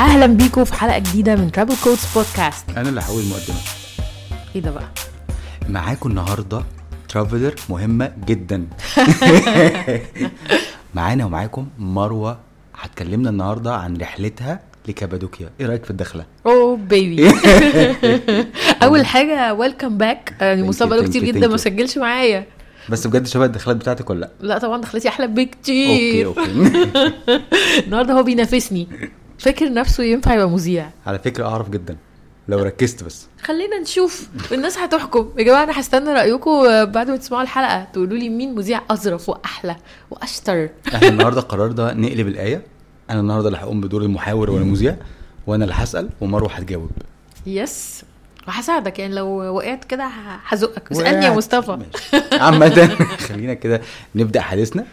أهلا بيكم في حلقة جديدة من ترافل كودز بودكاست أنا اللي هقول المقدمة. إيه ده بقى؟ معاكم النهارده ترافلر مهمة جدا. معانا ومعاكم مروة. هتكلمنا النهارده عن رحلتها لكابادوكيا. إيه رأيك في الدخلة؟ oh baby أول حاجة welcome back يعني بقاله thank كتير جدا ما. سجلش معايا. بس بجد شبه الدخلات بتاعتك ولا لأ؟ لا طبعا دخلتي أحلى أوكي بكتير أوكي. النهارده هو بينافسني. فاكر نفسه ينفع يبقى مذيع. على فكرة أعرف جدا لو ركزت بس. خلينا نشوف الناس هتحكم. يا جماعة أنا هستنى رأيكم بعد ما تسمعوا الحلقة. تقولوا لي مين مذيع أظرف وأحلى وأشطر. إحنا النهارده قررنا نقلب الآية. أنا النهارده اللي هقوم بدور المحاور والمذيع وأنا اللي هسأل ومروة هتجاوب. يس وهساعدك. يعني لو وقعت كده هزقك. اسألني يا. مصطفى. عامة خلينا كده نبدأ حديثنا.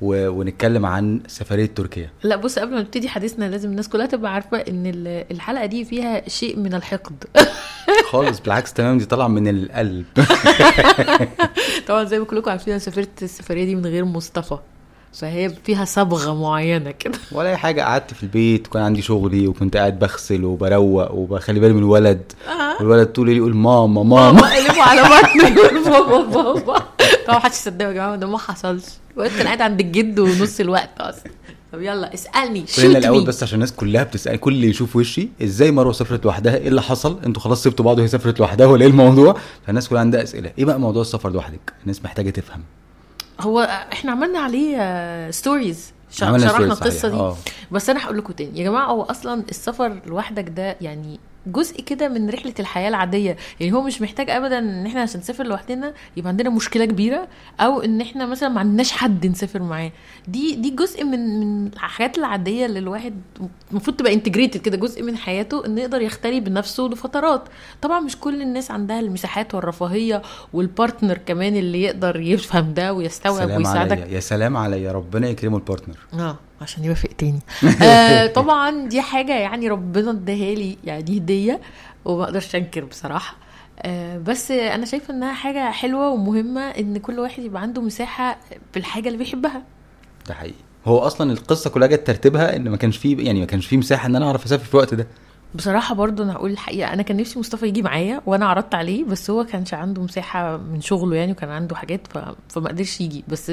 و... ونتكلم عن سفرية تركيا. لا بص قبل ما نبتدي حديثنا لازم الناس كلها تبقى عارفة إن ال- الحلقة دي فيها شيء من الحقد. خالص بالعكس تمام دي طالعة من القلب. طبعا زي ما كلكم عارفين أنا سافرت السفرية دي من غير مصطفى. فهي فيها صبغة معينة كده. ولا أي حاجة. قعدت في البيت وكان عندي شغلي وكنت قاعد بغسل وبروق وبخلي بالي من الولد. آه. والولد طول الليل يقول ماما ماما. قلبوا على بطني يقول بابا بابا طبعا محدش يصدقوا يا جماعة ده ما حصلش. الواد كان قاعد عند الجد ونص الوقت أصلا. طب يلا اسألني. shoot الأول بس عشان الناس كلها بتسأل كل اللي يشوف وشي إزاي مروة سافرت لوحدها؟ إيه اللي حصل؟ أنتوا خلاص سبتوا بعض وهي سافرت لوحدها ولا إيه الموضوع؟ فالناس كلها عندها أسئلة. إيه بقى موضوع السفر لوحدك؟ الناس محتاجة تفهم. هو إحنا عملنا عليه stories شرحنا القصة دي آه. بس أنا هقول لكم تاني يا جماعة هو أصلا السفر لوحدك ده يعني جزء كده من رحلة الحياة العادية. يعني هو مش محتاج ابدا إن إحنا عشان نسافر لوحدنا يبقى عندنا مشكلة كبيرة أو إن إحنا مثلا ما عندناش حد نسافر معاه. دي دي جزء من من الحاجات العادية اللي الواحد المفروض تبقى integrated كده جزء من حياته انه يقدر يختلي بنفسه لفترات. طبعا مش كل الناس عندها المساحات والرفاهية وال partner كمان اللي يقدر يفهم ده ويستوعب ويساعدك عليا. يا سلام عليا. ربنا يكرمه ال partner آه. عشان يوافق تاني. آه طبعا دي حاجة يعني ربنا اداها لي يعني هدية وما أقدرش انكر بصراحة. آه بس أنا شايفة إنها حاجة حلوة ومهمة إن كل واحد يبقى عنده مساحة في الحاجة اللي بيحبها. ده حقيقي. هو أصلا القصة كلها جت ترتيبها إن ما كانش فيه يعني ما كانش فيه مساحة إن أنا أعرف أسافر في الوقت ده. بصراحة برضو أنا هقول الحقيقة أنا كان نفسي مصطفى يجي معايا وأنا عرضت عليه بس هو كانش عنده مساحة من شغله يعني وكان عنده حاجات ف... فما قدرش يجي. بس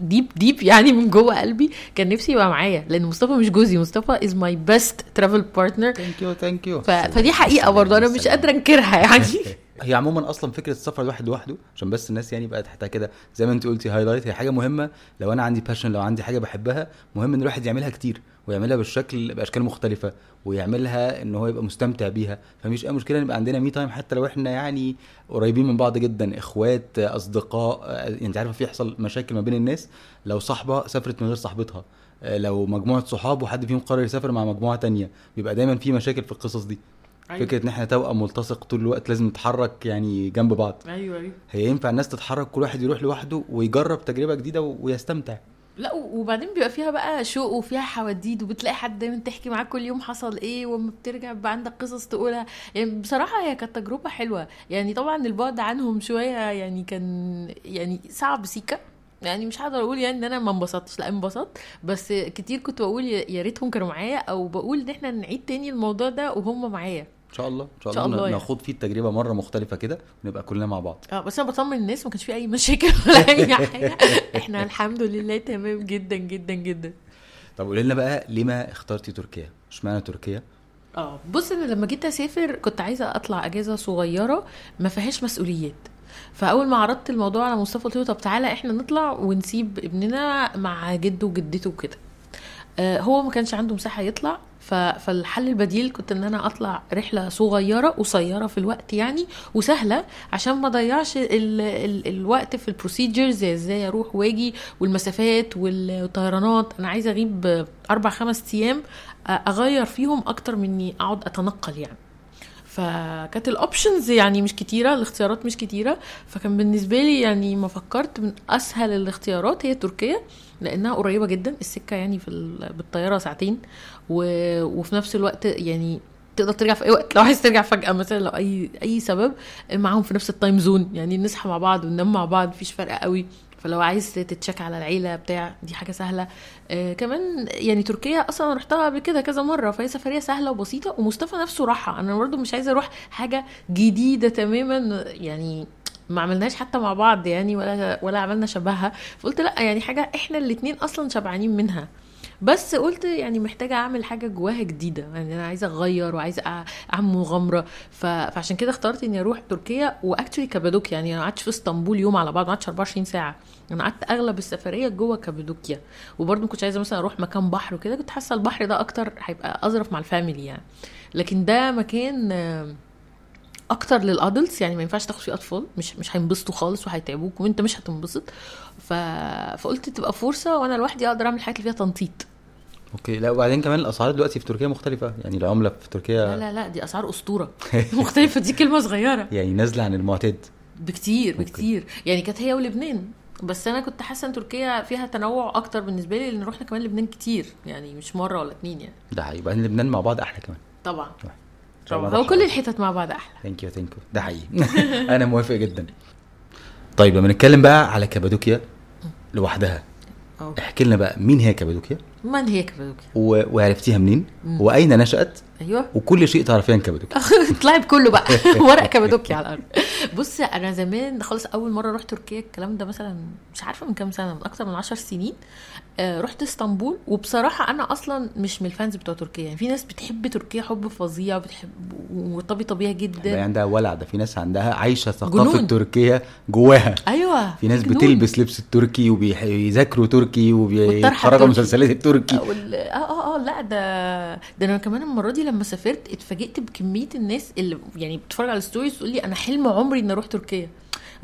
deep deep يعني من جوه قلبي. كان نفسي يبقى معايا لأن مصطفى مش جوزي. مصطفى is my best travel partner thank you thank you. فدي حقيقة برضه أنا مش قادرة أنكرها يعني. هي عموما أصلا فكرة السفر الواحد لوحده عشان بس الناس يعني بقى تحتها كده. زي ما أنت قلتي highlight هي حاجة مهمة. لو أنا عندي passion لو عندي حاجة بحبها مهم إن الواحد يعملها كتير. ويعملها بالشكل بأشكال مختلفة ويعملها إن هو يبقى مستمتع بيها. فمش أي مشكلة نبقى عندنا me time حتى لو إحنا يعني قريبين من بعض جدا إخوات أصدقاء يعني أنت عارفه في يحصل مشاكل ما بين الناس. لو صاحبة سافرت من غير صاحبتها لو مجموعة صحاب وحد فيهم قرر يسافر مع مجموعة تانية بيبقى دايما في مشاكل في القصص دي. أيوة. فكرة إن إحنا توأم ملتصق طول الوقت لازم نتحرك يعني جنب بعض. أيوه أيوه. هي ينفع الناس تتحرك كل واحد يروح لوحده ويجرب تجربة جديدة ويستمتع. لا وبعدين بيبقى فيها بقى شوق وفيها حواديت وبتلاقي حد دايما تحكي معاه كل يوم حصل إيه وما بترجع بقى عندك قصص تقولها. يعني بصراحة هي كانت تجربة حلوة. يعني طبعا البعد عنهم شوية يعني كان يعني صعب سيكا. يعني مش هقدر أقول يعني إن أنا ما انبسطتش لا انبسطت. بس كتير كنت بقول يا ريتهم كانوا معايا أو بقول إن إحنا نعيد تاني الموضوع ده وهم معايا. ان شاء الله إن شاء الله, الله ن- يعني. ناخد فيه التجربة مرة مختلفة كده ونبقى كلنا مع بعض. آه بس أنا بطمن الناس ما كانش في أي مشاكل ولا أي حاجة. إحنا الحمد لله تمام جدا جدا جدا. طب قولي لنا بقى ليه ما اخترتي تركيا؟ اشمعنى تركيا؟ آه بص أنا لما جيت أسافر كنت عايزة أطلع أجازة صغيرة ما فيهاش مسؤوليات. فأول ما عرضت الموضوع على مصطفى قلت له طب تعالى إحنا نطلع ونسيب ابننا مع جده وجدته وكده. آه هو ما كانش عنده مساحة يطلع. فالحل البديل كنت إن أنا أطلع رحلة صغيرة قصيرة في الوقت يعني وسهلة عشان ما اضيعش ال... ال... الوقت في ال procedures إزاي أروح وآجي والمسافات والطيرانات. أنا عايزة أغيب أربع خمس أيام أغير فيهم أكتر من إني أقعد أتنقل يعني. فكانت ال options يعني مش كتيرة الاختيارات مش كتيرة. فكان بالنسبة لي يعني ما فكرت من أسهل الاختيارات هي تركيا لأنها قريبة جدا. السكة يعني في ال- بالطيارة ساعتين. و... وفي نفس الوقت يعني تقدر ترجع في أي وقت. لو عايز ترجع فجأة مثلا لو أي أي سبب معاهم في نفس ال time zone يعني نصحى مع بعض وننام مع بعض مفيش فرق قوي. فلو عايز ت check على العيلة بتاع دي حاجة سهلة. آه كمان يعني تركيا أصلا رحتها قبل كده كذا مرة فهي سفرية سهلة وبسيطة ومصطفى نفسه راحها. أنا برضو مش عايزة أروح حاجة جديدة تماما يعني ما عملناش حتى مع بعض يعني ولا ولا عملنا شبهها. فقلت لأ يعني حاجة إحنا الاتنين أصلا شبعانين منها. بس قلت يعني محتاجة أعمل حاجة جواها جديدة. يعني أنا عايزة أغير وعايزة أعمل مغامرة. ف... فعشان كده اخترت إني أروح تركيا. واكشلي كابادوكيا. يعني أنا قعدتش في إسطنبول يوم على بعض ما قعدتش 24 ساعة. أنا قعدت أغلب السفرية جوه كابادوكيا. وبرضه ما كنتش عايزة مثلا أروح مكان بحر وكده. كنت حاسة البحر ده أكتر هيبقى أظرف مع الفاميلي يعني. لكن ده مكان أكتر لل adults يعني ما ينفعش تاخد فيه أطفال. مش مش هينبسطوا خالص وهيتعبوك. وأنت مش هتنبسط. ف... فقلت تبقى فرصة وأنا لوحدي أقدر أعمل الحاجات اللي فيها تنطيط. أوكي. لا وبعدين كمان الأسعار دلوقتي في تركيا مختلفة. يعني العملة في لا تركيا لا لا دي أسعار أسطورة. مختلفة دي كلمة صغيرة. يعني نازلة عن المعتاد. بكتير أوكي. بكتير. يعني كانت هي ولبنان. بس أنا كنت حاسة إن تركيا فيها تنوع أكتر بالنسبة لي لأن رحنا كمان لبنان كتير. يعني مش مرة ولا اتنين يعني. ده حقيقي. بعدين لبنان مع بعض أحلى كمان. طبعا. طبعا. هو كل. الحتت مع بعض أحلى. thank you thank you ده حقيقي. أنا موافق جدا. طيب لما نتكلم بقى على كابادوكيا لوحدها. احكي لنا بقى مين هي كابادوكيا؟ من هي كابادوكيا و... وعرفتيها منين؟ وأين نشأت؟ أيوه. وكل شيء تعرفيه عن كابادوكيا اطلعي بكله بقى. ورق كابادوكيا على الأرض. بص أنا زمان خالص أول مرة رحت تركيا الكلام ده مثلا مش عارفة من كام سنة من أكتر من عشر سنين. آه رحت إسطنبول وبصراحة أنا أصلا مش من ال fans بتوع تركيا. يعني في ناس بتحب تركيا حب فظيع وبتحب ومرتبطه بيها جدا. عندها ولع ده في ناس عندها عايشة ثقافة جنون. تركيا جواها. أيوه في ناس جنون. بتلبس لبس التركي وبيذاكروا تركي وبيتفرجوا. مسلسلات التركي. وال... آه آه آه لا ده ده أنا كمان المرة دي لما سافرت اتفاجئت بكمية الناس اللي يعني بتتفرج على ال stories تقول لي أنا حلم عمري إني أروح تركيا.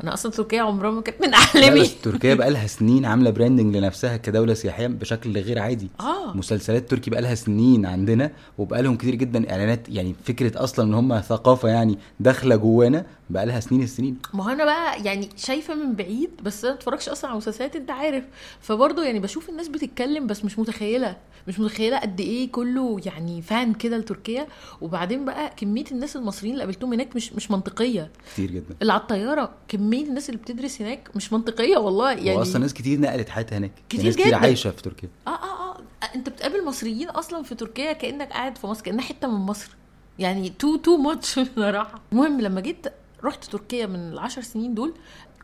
أنا أصلا تركيا عمرها ما كانت من لا أحلامي. تركيا بقى لها سنين عاملة براندنج لنفسها كدولة سياحية بشكل غير عادي. آه. مسلسلات تركي بقى لها سنين عندنا وبقى لهم كتير جدا إعلانات يعني فكرة أصلا إن هم ثقافة يعني داخلة جوانا بقى لها سنين السنين. ما هو أنا بقى يعني شايفة من بعيد بس أنا ما بتفرجش أصلا على مسلسلات أنت عارف. فبرضه يعني بشوف الناس بتتكلم بس مش متخيلة. مش متخيلة قد إيه كله يعني فان كده لتركيا. وبعدين بقى كمية الناس المصريين اللي قابلتهم هناك مش مش منطقية. كتير جدا. اللي على الطيارة كمية الناس اللي بتدرس هناك مش منطقية والله. يعني يعني واصلا ناس كتير نقلت حياتها هناك. كتير ناس كتير جدا. عايشة في تركيا. آه آه آه. أنت بتقابل مصريين أصلا في تركيا كأنك قاعد في مصر كأنها حتة من مصر. يعني too too much بصراحة. المهم لما جيت رحت تركيا من العشر سنين دول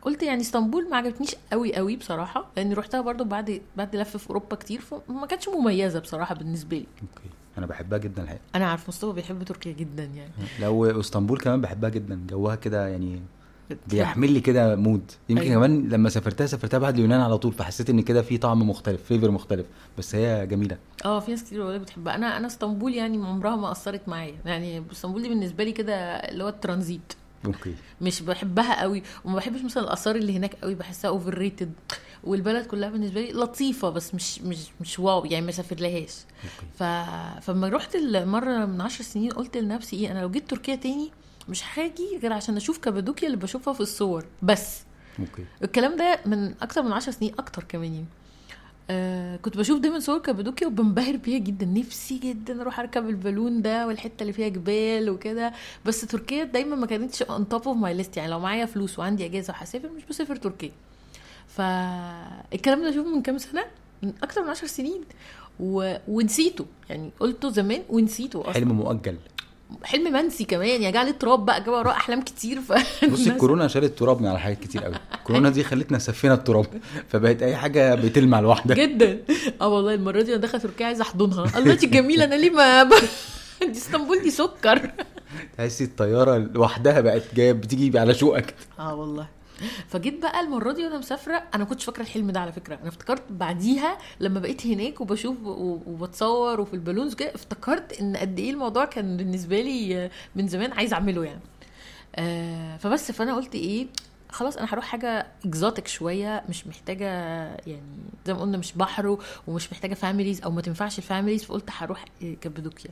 قلت يعني اسطنبول ما عجبتنيش قوي قوي بصراحة لأني رحتها برضو بعد بعد لف في أوروبا كتير فما كانتش مميزة بصراحة بالنسبة لي. أوكي. أنا بحبها جدا الحقيقة. أنا عارف مصطفى بيحب تركيا جدا يعني. لو اسطنبول كمان بحبها جدا جوها كده يعني بيعمل لي كده mood يمكن أيوة. أيوة. كمان لما سافرتها سافرتها بعد اليونان على طول فحسيت إن كده في طعم مختلف flavor مختلف بس هي جميلة. آه في ناس كتير والله بتحبها. أنا أنا اسطنبول يعني عمرها ما أثرت معايا. يعني اسطنبول دي بالنسبة لي كده اللي هو الترانزيت. أوكي. مش بحبها قوي وما بحبش مثلا الآثار اللي هناك قوي بحسها overrated والبلد كلها بالنسبة لي لطيفة بس مش مش مش wow يعني ما سافر لهاش أوكي. ف... فلما رحت المره من عشر سنين قلت لنفسي إيه أنا لو جيت تركيا تاني مش هاجي غير عشان أشوف كابادوكيا اللي بشوفها في الصور بس. أوكي. الكلام ده من أكتر من عشر سنين أكتر كمان يعني. آه كنت بشوف دايما صور كابادوكيا وبنبهر بيها جدا. نفسي جدا أروح أركب البالون ده والحتة اللي فيها جبال وكده. بس تركيا دايما ما كانتش on top of my list يعني لو معايا فلوس وعندي أجازة وهسافر مش بسافر تركيا. فالكلام ده اشوفه من كام سنة؟ من أكتر من عشر سنين. و... ونسيته. يعني قلته زمان ونسيته أصلا. حلم مؤجل. حلم منسي كمان يعني جه عليه تراب بقى جه وراه أحلام كتير ف بصي الكورونا شالت تراب من على حاجات كتير قوي. الكورونا دي خلتنا سفينا التراب فبقت أي حاجة بتلمع لوحدها. جدا. آه والله المرة دي أنا داخلة تركيا عايزة أحضنها. الله دي جميلة أنا ليه ما ب... دي إسطنبول دي سكر. تحسي الطيارة لوحدها بقت جاية بتيجي على شوقك. آه والله. فجيت بقى المرة دي وأنا مسافرة أنا كنتش فاكرة الحلم ده على فكرة. أنا افتكرت بعديها لما بقيت هناك وبشوف وبتصور وفي البالونز كده افتكرت إن قد إيه الموضوع كان بالنسبة لي من زمان عايزه أعمله يعني. آه فبس. فأنا قلت إيه خلاص أنا هروح حاجة exotic شوية مش محتاجة يعني زي ما قلنا مش بحر ومش محتاجة families أو ما تنفعش ال families فقلت هروح كابادوكيا.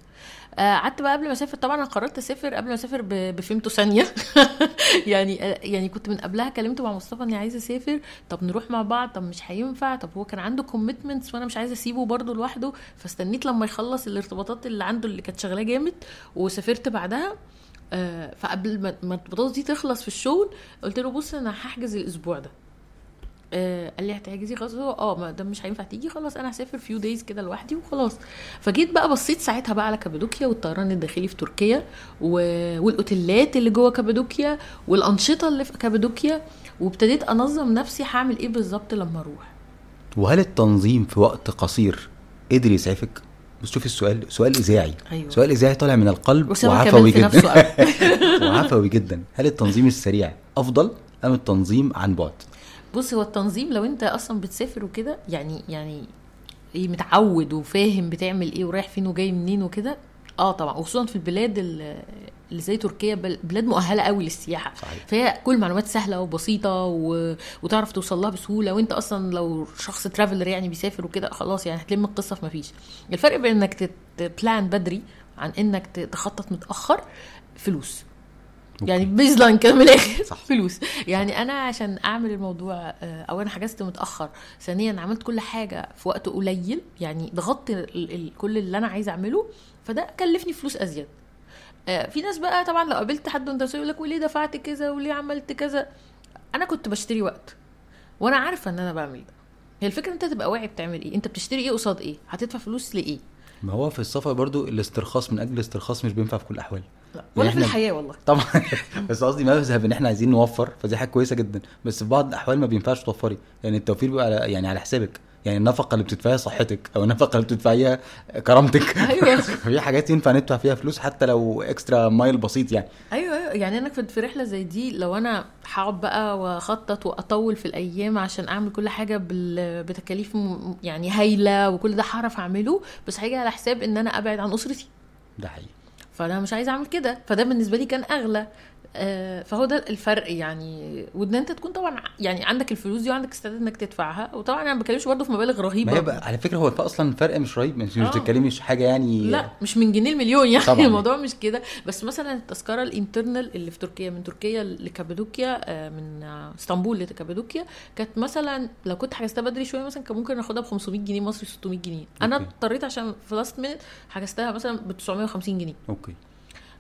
آه، قعدت بقى قبل ما أسافر طبعا أنا قررت أسافر قبل ما أسافر ب- بفهمته ثانية يعني آه، يعني كنت من قبلها كلمته مع مصطفى إني عايزة أسافر. طب نروح مع بعض؟ طب مش هينفع؟ طب هو كان عنده commitments وأنا مش عايزة أسيبه برضه لوحده فاستنيت لما يخلص الارتباطات اللي عنده اللي كانت شغلاه جامد وسافرت بعدها. فقبل ما الارتباطات دي تخلص في الشغل قلت له بص أنا هحجز الأسبوع ده. آه، قال لي هتحجزي؟ خلاص. هو آه ده مش هينفع تيجي. خلاص أنا هسافر few days كده لوحدي وخلاص. فجيت بقى بصيت ساعتها بقى على كابادوكيا والطيران الداخلي في تركيا و... والأوتيلات اللي جوه كابادوكيا والأنشطة اللي في كابادوكيا وابتديت أنظم نفسي هعمل إيه بالظبط لما أروح. وهل التنظيم في وقت قصير قدر يسعفك؟ بس شوفي السؤال سؤال إذاعي. أيوة. سؤال إذاعي طالع من القلب وعفوي جدا. وعفوي جدا. هل التنظيم السريع أفضل أم التنظيم عن بعد؟ بص هو التنظيم لو أنت أصلا بتسافر وكده يعني يعني إيه متعود وفاهم بتعمل إيه ورايح فين وجاي منين وكده آه طبعا. وخصوصا في البلاد ال- اللي زي تركيا بل- بلاد مؤهلة قوي للسياحة. صحيح. فهي كل المعلومات سهلة وبسيطة و... وتعرف توصل لها بسهولة. وانت أصلا لو شخص traveler يعني بيسافر وكده خلاص يعني هتلم القصة في مفيش. الفرق بين إنك ت plan بدري عن إنك تخطط متأخر فلوس. يعني base line كده من الآخر. فلوس. يعني أنا عشان أعمل الموضوع آه، أو أنا حجزت متأخر ثانيا عملت كل حاجة في وقت قليل يعني ضغطت كل اللي أنا عايزه أعمله فده كلفني فلوس أزيد. في ناس بقى طبعا لو قابلت حد وانت يقول لك وليه دفعت كذا وليه عملت كذا؟ أنا كنت بشتري وقت وأنا عارفة إن أنا بعمل ده. هي الفكرة أنت تبقى واعي بتعمل إيه؟ أنت بتشتري إيه قصاد إيه؟ هتدفع فلوس لإيه؟ ما هو في السفر برضو الاسترخاص من أجل الاسترخاص مش بينفع في كل الأحوال. لا. ولا في الحياة والله. طبعا. بس قصدي مذهب إن إحنا عايزين نوفر فدي حاجة كويسة جدا. بس في بعض الأحوال ما بينفعش توفري. لأن التوفير بيبقى على يعني على حسابك. يعني النفقة اللي بتدفعيها صحتك أو النفقة اللي بتدفعيها كرامتك. أيوة. في حاجات ينفع ندفع فيها فلوس حتى لو extra mile بسيط يعني. أيوه أيوه. يعني أنا كنت في رحلة زي دي لو أنا هقعد بقى وأخطط وأطول في الأيام عشان أعمل كل حاجة بال- بتكاليف يعني هايلة وكل ده هعرف أعمله بس هيجي على حساب إن أنا أبعد عن أسرتي. ده حقيقي. فأنا مش عايزة أعمل كده. فده بالنسبة لي كان أغلى. فهو ده الفرق يعني. وإن أنت تكون طبعا يعني عندك الفلوس دي وعندك استعداد إنك تدفعها. وطبعا أنا ما بتكلمش برضه في مبالغ رهيبة. ما هي بقى على فكرة هو أصلا الفرق مش رهيب مش آه. بتتكلمي مش حاجة يعني لا مش من جنيه المليون يعني. طبعاً. الموضوع مش كده. بس مثلا التذكرة ال internal اللي في تركيا من تركيا لكابادوكيا آه، من آه، إسطنبول لكابادوكيا كانت مثلا لو كنت حجزتها بدري شوية مثلا كان ممكن آخدها ب 500 جنيه مصري 600 جنيه. أنا. اضطريت عشان في last minute حجزتها مثلا ب 950 جنيه. أوكي. آه،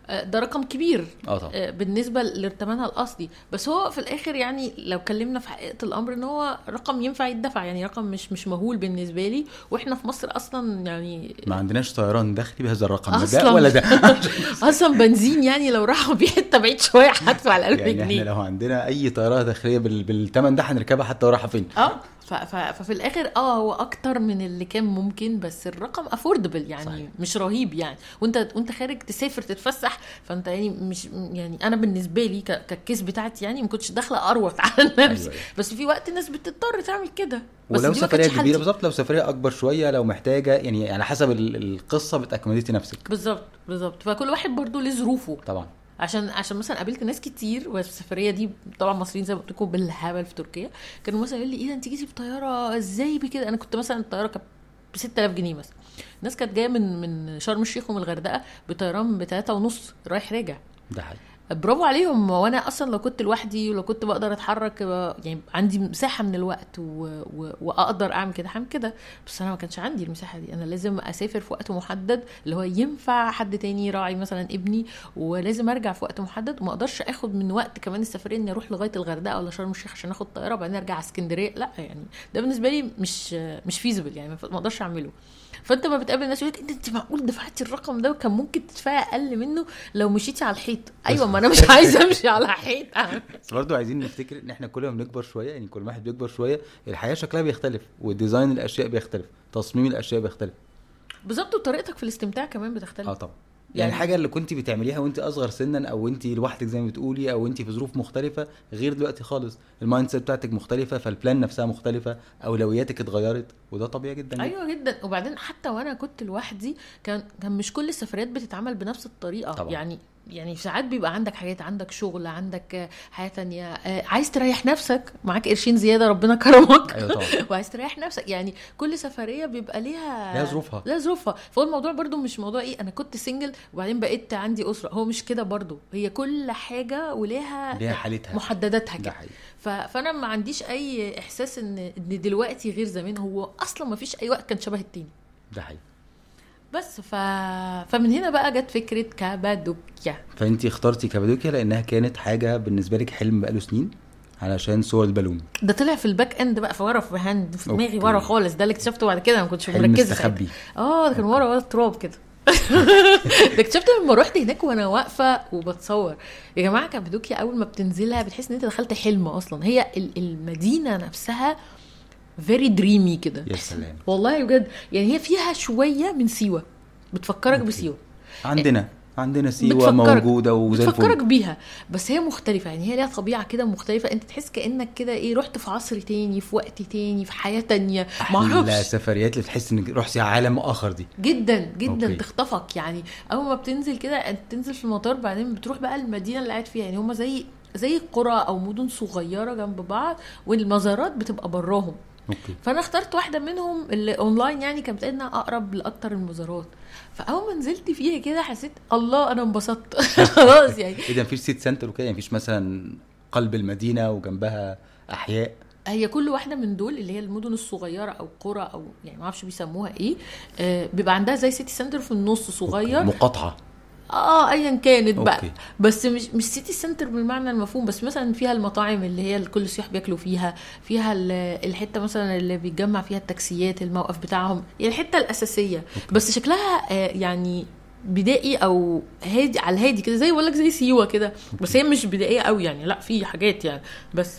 ده رقم كبير آه طبعا. آه، بالنسبة لأتمانها الاصلي بس هو في الآخر يعني لو اتكلمنا في حقيقة الأمر إن هو رقم ينفع يدفع يعني رقم مش مش مهول بالنسبة لي. وإحنا في مصر أصلا يعني ما عندناش طيران داخلي بهذا الرقم لا ده أصلاً. ولا ده؟ أصلا بنزين يعني لو راحوا بيه حتة بعيد شوية هدفع ال 1000 يعني إحنا جنيه. لو عندنا أي طيارة داخلية بال... بالثمن ده هنركبها حتى ورايحة فين؟ آه. ففي الآخر آه هو أكتر من اللي كان ممكن بس الرقم affordable يعني صحيح. مش رهيب يعني وأنت وأنت خارج تسافر تتفسح فأنت يعني مش يعني أنا بالنسبة لي كال case بتاعتي يعني ما كنتش داخلة اروط على نفسي أيوة، أيوة. أيوة. بس في وقت الناس بتضطر تعمل كده بس ولو سفرية كبيرة. بالظبط لو سفرية أكبر شوية لو محتاجة يعني على حسب ال- القصة بتاكمديتي نفسك بالظبط بالظبط فكل واحد برضو ليه ظروفه طبعا عشان عشان مثلا قابلت ناس كتير وفي السفرية دي طبعا مصريين زي ما قلت لكم بالهبل في تركيا. كانوا مثلا يقول لي إيه ده انت جيتي بطياره إزاي بكده؟ أنا كنت مثلا الطيارة كانت ب 6000 جنيه مثلا. الناس كانت جاية من من شرم الشيخ ومن الغردقة بطيران ب 3 ونص رايح راجع. ده حقيقي. برافو عليهم. وأنا أصلا لو كنت لوحدي ولو كنت بقدر اتحرك يعني عندي مساحة من الوقت و... و... واقدر اعمل كده هعمل كده. بس أنا ما كانش عندي المساحة دي. أنا لازم اسافر في وقت محدد اللي هو ينفع حد تاني يراعي مثلا ابني ولازم ارجع في وقت محدد. وما أقدرش اخد من وقت كمان السفرية اني أروح لغاية الغردقة ولا شرم الشيخ عشان اخد طيارة وبعدين ارجع اسكندرية. لا يعني ده بالنسبة لي مش مش فيزبل يعني ما أقدرش اعمله. فانت ما بتقابل ناس يقول لك إنت معقول دفعتي الرقم ده وكان ممكن تدفعي أقل منه لو مشيتي على الحيط. أيوه ما أنا مش عايزه أمشي على حيط بس برضه عايزين نفتكر إن إحنا كل ما بنكبر شوية يعني كل ما واحد بيكبر شوية الحياة شكلها بيختلف و design الأشياء بيختلف تصميم الأشياء بيختلف. بالظبط وطريقتك في الاستمتاع كمان بتختلف. آه طبعا. يعني الحاجة اللي كنت بتعمليها وانت أصغر سنا أو انت لوحدك زي ما بتقولي أو انت في ظروف مختلفة غير دلوقتي خالص ال mindset بتاعتك مختلفة فال plan نفسها مختلفة أولوياتك اتغيرت وده طبيعي جدا. أيوه جدا وبعدين حتى وأنا كنت لوحدي كان كان مش كل السفريات بتتعمل بنفس الطريقة طبعا. يعني يعني ساعات بيبقى عندك حاجات عندك شغل عندك حياة تانية. آه، عايز تريح نفسك معاك قرشين زيادة ربنا كرمك. أيوه طبعا. وعايز تريح نفسك. يعني كل سفرية بيبقى ليها ليها ظروفها. ليها ظروفها. فهو الموضوع برضو مش موضوع إيه أنا كنت سنجل وبعدين بقيت عندي أسرة. هو مش كده برضو. هي كل حاجة وليها ليها حالتها. محدداتها ده كده. فأنا ما عنديش أي إحساس ان إن دلوقتي غير زمان. هو أصلا ما فيش أي وقت كان شبه التاني. ده حقيقي. بس ف... فمن هنا بقى جت فكرة كابادوكيا. فأنت اخترتي كابادوكيا لأنها كانت حاجة بالنسبة لك حلم بقاله سنين علشان صور البالون. ده طلع في ال back end بقى في ورا behind في دماغي. ورا خالص. ده اللي اكتشفته بعد كده ما كنتش مركزة. مستخبي. آه ده كان ورا ورا التراب كده. ده اكتشفت لما رحت هناك وأنا واقفة وبتصور. يا جماعة كابادوكيا أول ما بتنزلها بتحس إن أنت دخلت حلم أصلا. هي ال- المدينة نفسها very dreamy كده. يا سلام. والله بجد يعني هي فيها شوية من سيوة. بتفكرك okay. بسيوة. عندنا عندنا سيوة بتفكرك- موجودة وزي بتفكرك بيها. بس هي مختلفة. يعني هي ليها طبيعة كده مختلفة. انت تحس كأنك كده إيه رحت في عصر تاني في وقت تاني في حياة تانية. معرفش. سفريات اللي بتحس إنك رحتي عالم آخر دي. جدا جدا okay. تخطفك. يعني أول ما بتنزل كده انت تنزل في المطار بعدين بتروح بقى المدينة اللي قاعد فيها. يعني هما زي زي قرى أو مدن صغيرة جنب بعض والمزارات بتبقى براهم. okay. فأنا اخترت واحدة منهم اللي اونلاين يعني كانت انها أقرب لأكتر المزارات. فأول ما نزلت فيها كده حسيت الله أنا انبسطت. خلاص يعني. إذا مفيش city center وكده يعني مفيش مثلا قلب المدينة وجنبها أحياء؟ هي كل واحدة من دول اللي هي المدن الصغيرة أو قرى أو يعني ما أعرفش بيسموها إيه آه بيبقى عندها زي city center في النص صغير. مقاطعة. آه ايا كانت بقى. okay. بس مش مش city center بالمعنى المفهوم بس مثلا فيها المطاعم اللي هي كل السياح بياكلوا فيها فيها ال- الحتة مثلا اللي بيتجمع فيها التاكسيات الموقف بتاعهم يعني الحتة الأساسية. بس شكلها آه يعني بدائي أو هادي على الهادي كده زي بقول لك زي سيوة كده. بس هي مش بدائية قوي يعني لأ في حاجات يعني. بس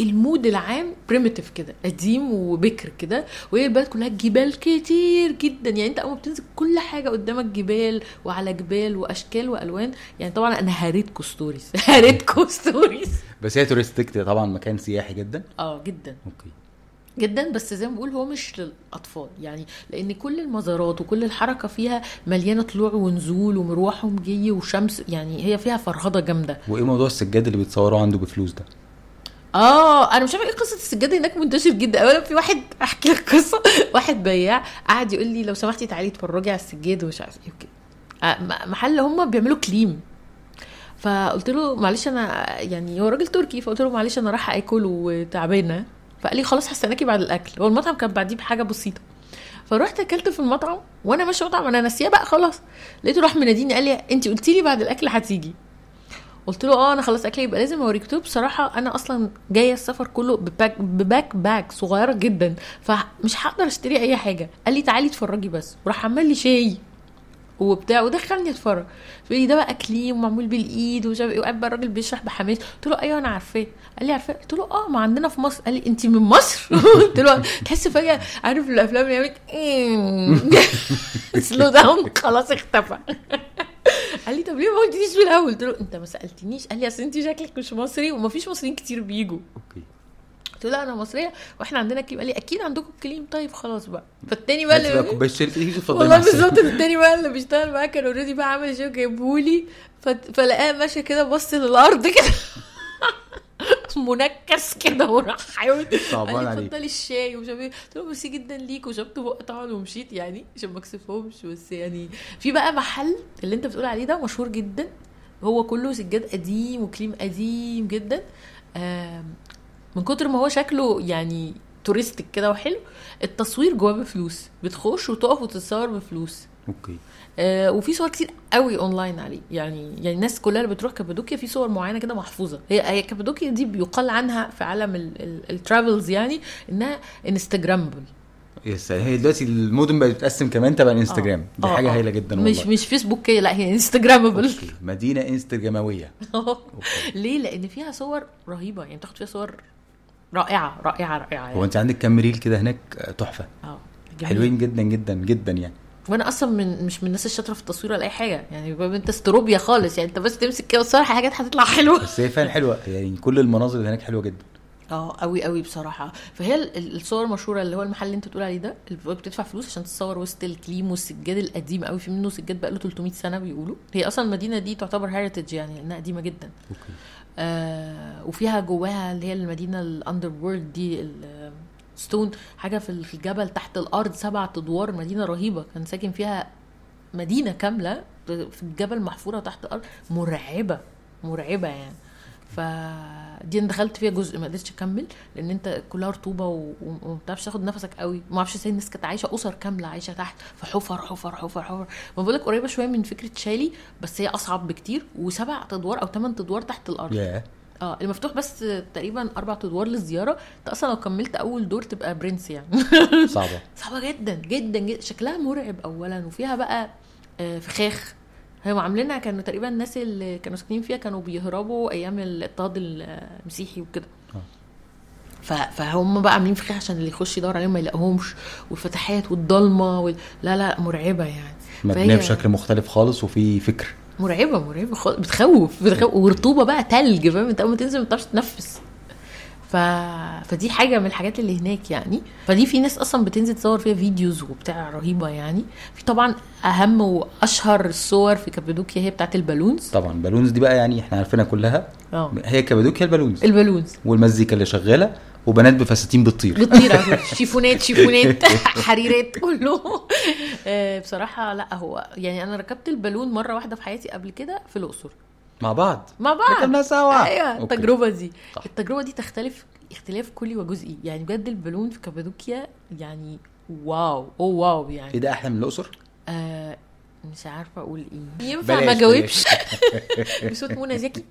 ال mood العام primitive كده قديم وبكر كده وهي البلد كلها جبال كتير جدا. يعني أنت أول ما بتنزل كل حاجة قدامك جبال وعلى جبال وأشكال وألوان. يعني طبعا أنا هريتكوا stories هريتكوا stories بس هي touristic طبعا مكان سياحي جدا. آه جدا. okay. جدا بس زي ما بقول هو مش للأطفال. يعني لأن كل المزارات وكل الحركة فيها مليانة طلوع ونزول ومروح ومجي وشمس. يعني هي فيها فرهضة جامدة. وإيه موضوع السجاد اللي بيتصوروا عنده بفلوس ده؟ آه أنا مش عارفة إيه قصة السجادة هناك منتشر جدا. اولا في واحد أحكي لك قصة. واحد بياع قعد يقول لي لو سمحتي تعالي اتفرجي على السجاد ومش عارف إيه. آه، محل هم بيعملوا كليم فقلت له معلش أنا يعني هو راجل تركي فقلت له معلش أنا رايحة آكل وتعبانة. فقال لي خلاص هستناكي بعد الأكل. هو المطعم كان بعديه بحاجة بسيطة. فرحت أكلت في المطعم وأنا ماشية المطعم أنا ناسيه بقى خلاص. لقيته راح مناديني قال لي انت قلتي لي بعد الأكل هتيجي. قلت له آه أنا خلاص أكلي يبقى لازم أوريك. قلت له بصراحة أنا أصلا جاية السفر كله ب back ب backpack صغيرة جدا فمش هقدر أشتري أي حاجة. قال لي تعالي اتفرجي بس. وراح عمل لي شاي وبتاع ودخلني أتفرج. فقال لي ده بقى كليم ومعمول بالإيد ومش عارف إيه وقاعد بقى الراجل بيشرح بحماس. قلت له أيوه أنا عارفاه. قال لي عارفاه. قلت له آه ما عندنا في مصر. قال لي انت من مصر؟ قلت له تحس فجأة عارف الأفلام اللي يعمل slow down خلاص اختفى. قال لي طب ليه ما قلتليش في الأول؟ قلت له أنت ما سألتنيش. قال لي أصل أنت شكلك مش مصري وما فيش مصريين كتير بيجوا okay. قلت له لا أنا مصرية وإحنا عندنا كليم. قال لي أكيد عندكم كليم. طيب خلاص بقى. فالتاني بقى اللي كوباية تيجي تفضلي والله. بالظبط التاني بقى اللي بيشتغل معاه كان already بقى عامل شاي جايبهولي فلقاه ماشي كده بص للأرض كده. منكس كده وراح حاول. صعبان عليك. اتفضلي الشاي. ومش عارف إيه. قلت له ميرسي جدا ليك. وشربت بق طبعا ومشيت يعني عشان ما اكسفهمش. بس يعني في بقى محل اللي أنت بتقول عليه ده مشهور جدا. هو كله سجاد قديم وكليم قديم جدا. من كتر ما هو شكله يعني touristic كده وحلو التصوير جواه بفلوس. بتخش وتقف وتتصور بفلوس. okay. آه وفي صور كتير قوي اونلاين عليه. يعني يعني الناس كلها اللي بتروح كابادوكيا في صور معينة كده محفوظة. هي هي كابادوكيا دي بيقال عنها في عالم ال travelers يعني إنها Instagrammable سلام هي دلوقتي المدن بقت بتتقسم كمان تبع الانستجرام دي آه، حاجة آه. هايلة جدا والله. مش مش فيسبوكيه لا هي Instagrammable. مدينة انستجرامويه okay. ليه؟ لأن فيها صور رهيبة. يعني بتاخد فيها صور رائعة رائعة رائعة هو يعني. انت عندك كام reel كده هناك؟ آه، تحفة. آه. حلوين جدا جدا جدا يعني. وأنا أصلا من مش من الناس الشاطرة في التصوير ولا أي حاجة. يعني أنت استروبيا خالص. يعني أنت بس تمسك كده وتصور حاجات هتطلع حلوة. بس هي فعلا حلوة. يعني كل المناظر اللي هناك حلوة جدا. آه قوي قوي بصراحة. فهي ال- ال- الصور المشهوره اللي هو المحل اللي أنت بتقول عليه ده اللي بتدفع فلوس عشان تصور وسط الكليم والسجاد القديم قوي في منه سجاد بقى له 300 سنة بيقولوا. هي أصلا المدينة دي تعتبر heritage يعني لانها قديمة جدا. okay. آه وفيها جواها اللي هي المدينة ال underworld دي stone حاجة في ال- في الجبل تحت الأرض سبعة أدوار مدينة رهيبة. كان ساكن فيها مدينة كاملة في الجبل محفورة تحت الأرض. مرعبة مرعبة يعني. فدي أنا دخلت فيها جزء ما قدرتش أكمل لأن أنت كلها رطوبة وما بتعرفش تاخد نفسك قوي. ما أعرفش إزاي الناس كانت عايشة أسر كاملة عايشة تحت في حفر حفر حفر حفر. ما بقول لك قريبة شوية من فكرة شالي بس هي أصعب بكتير. وسبع أدوار أو ثمان أدوار تحت الأرض. ياه. آه المفتوح بس تقريبا أربع أدوار للزيارة. انت أصلا لو كملت أول دور تبقى برنس يعني. صعبة. صعبة جدا جدا جدا. شكلها مرعب اولا. وفيها بقى آه، فخاخ. هم عاملينها كانوا تقريبا الناس اللي كانوا ساكنين فيها كانوا بيهربوا أيام الاضطهاد المسيحي وكده. آه. فهم بقى عاملين فخاخ عشان اللي يخش يدور عليهم ما يلاقوهمش والفتحات والضلمة وال... لا لا مرعبة يعني. مبنية فهي بشكل مختلف خالص وفي فكر. مرعبة مرعبة خالص بتخوف بتخوف. ورطوبة بقى تلج فاهم؟ انت أول ما تنزل ما بتعرفش تتنفس. ف... فدي حاجة من الحاجات اللي هناك يعني. فدي في ناس أصلا بتنزل تصور فيها videos وبتاع رهيبة يعني. في طبعا أهم وأشهر الصور في كابادوكيا هي بتاعت البالونز. طبعا. البالونز دي بقى يعني إحنا عارفينها كلها. آه. هي كابادوكيا ال balloons. ال balloons. والمزيكا اللي شغالة. وبنات بفساتين بتطير. بتطير. شيفونات شيفونات. حريرات كله. آه، بصراحة لا هو يعني أنا ركبت البالون مرة واحدة في حياتي قبل كده في الأقصر. مع بعض؟ مع بعض. ركبنا سوا. أيوه okay. التجربة دي. صح. التجربة دي تختلف اختلاف كلي وجزئي. يعني بجد البالون في كابادوكيا يعني wow أو wow يعني. إيه ده أحلى من الأقصر؟ آه مش عارفة أقول إيه. ينفع ما بلاش، اجاوبش بصوت منى زكي.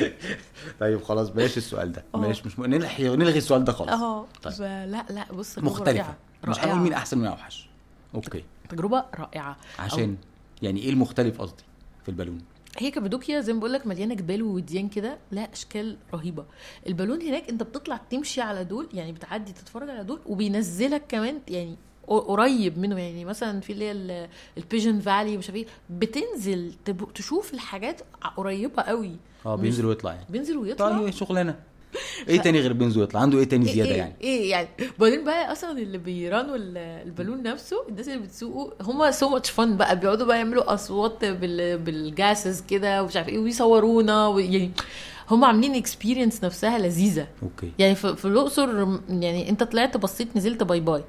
طيب خلاص بلاش السؤال ده. بلاش مش م... نلغي نلغي السؤال ده خالص. آه طيب. لا لا بص مختلفه رائعة. مش. هنقول مين أحسن ومين أوحش؟ okay. تجربة رائعة. عشان يعني إيه المختلف قصدي في البالون؟ هي كابادوكيا زي ما بقول لك مليانة جبال ووديان كده لها أشكال رهيبة. البالون هناك أنت بتطلع تمشي على دول يعني بتعدي تتفرج على دول وبينزلك كمان يعني قريب منه. يعني مثلا في اللي هي ال- ال Pigeon Valley مش عارف إيه. بتنزل تشوف الحاجات قريبة قوي. آه بينزل ويطلع يعني. بينزل ويطلع؟ طيب شغلانه إيه تاني غير بينزل ويطلع؟ عنده إيه تاني إيه زيادة إيه يعني؟ إيه يعني. بعدين بقى أصلا اللي بي run وا ال- البالون نفسه الناس اللي بتسوقه هم so much fun بقى. بيقعدوا بقى يعملوا أصوات بال بال gases كده ومش عارف إيه ويصورونا يعني هم عاملين experience نفسها لذيذة. okay. يعني في الأقصر يعني أنت طلعت بصيت نزلت bye bye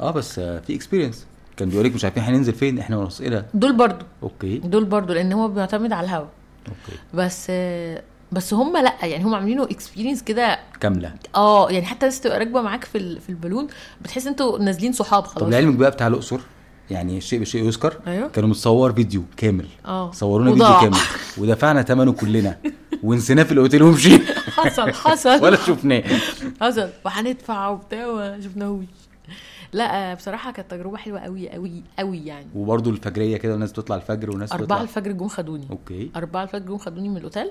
آه بس في experience كان بيقول لك مش عارفين هننزل فين إحنا ونص إيه دول برضو. okay. دول برضو لأن هو بيعتمد على الهوا. okay. بس بس هم لأ يعني هم عاملينه experience كده كاملة. آه يعني حتى الناس تبقى راكبة معاك في في البالون بتحس أنتوا نازلين صحاب طب خلاص لعلمك بقى بتاع الأقصر يعني شيء بشيء يذكر أيوه. كانوا متصور فيديو كامل. آه. صورونا فيديو. كامل. ودفعنا ثمنه كلنا. ونسيناه في الاوتيل ومشينا حصل حصل. ولا شفناه. حصل. وهندفع وبتاع وما شفناهوش لا بصراحة كانت تجربة حلوة قوي قوي قوي يعني. وبرده الفجرية كده والناس بتطلع الفجر وناس أربعة بتطلع الفجر جم خدوني. okay. أربعة الفجر جم خدوني من الأوتيل.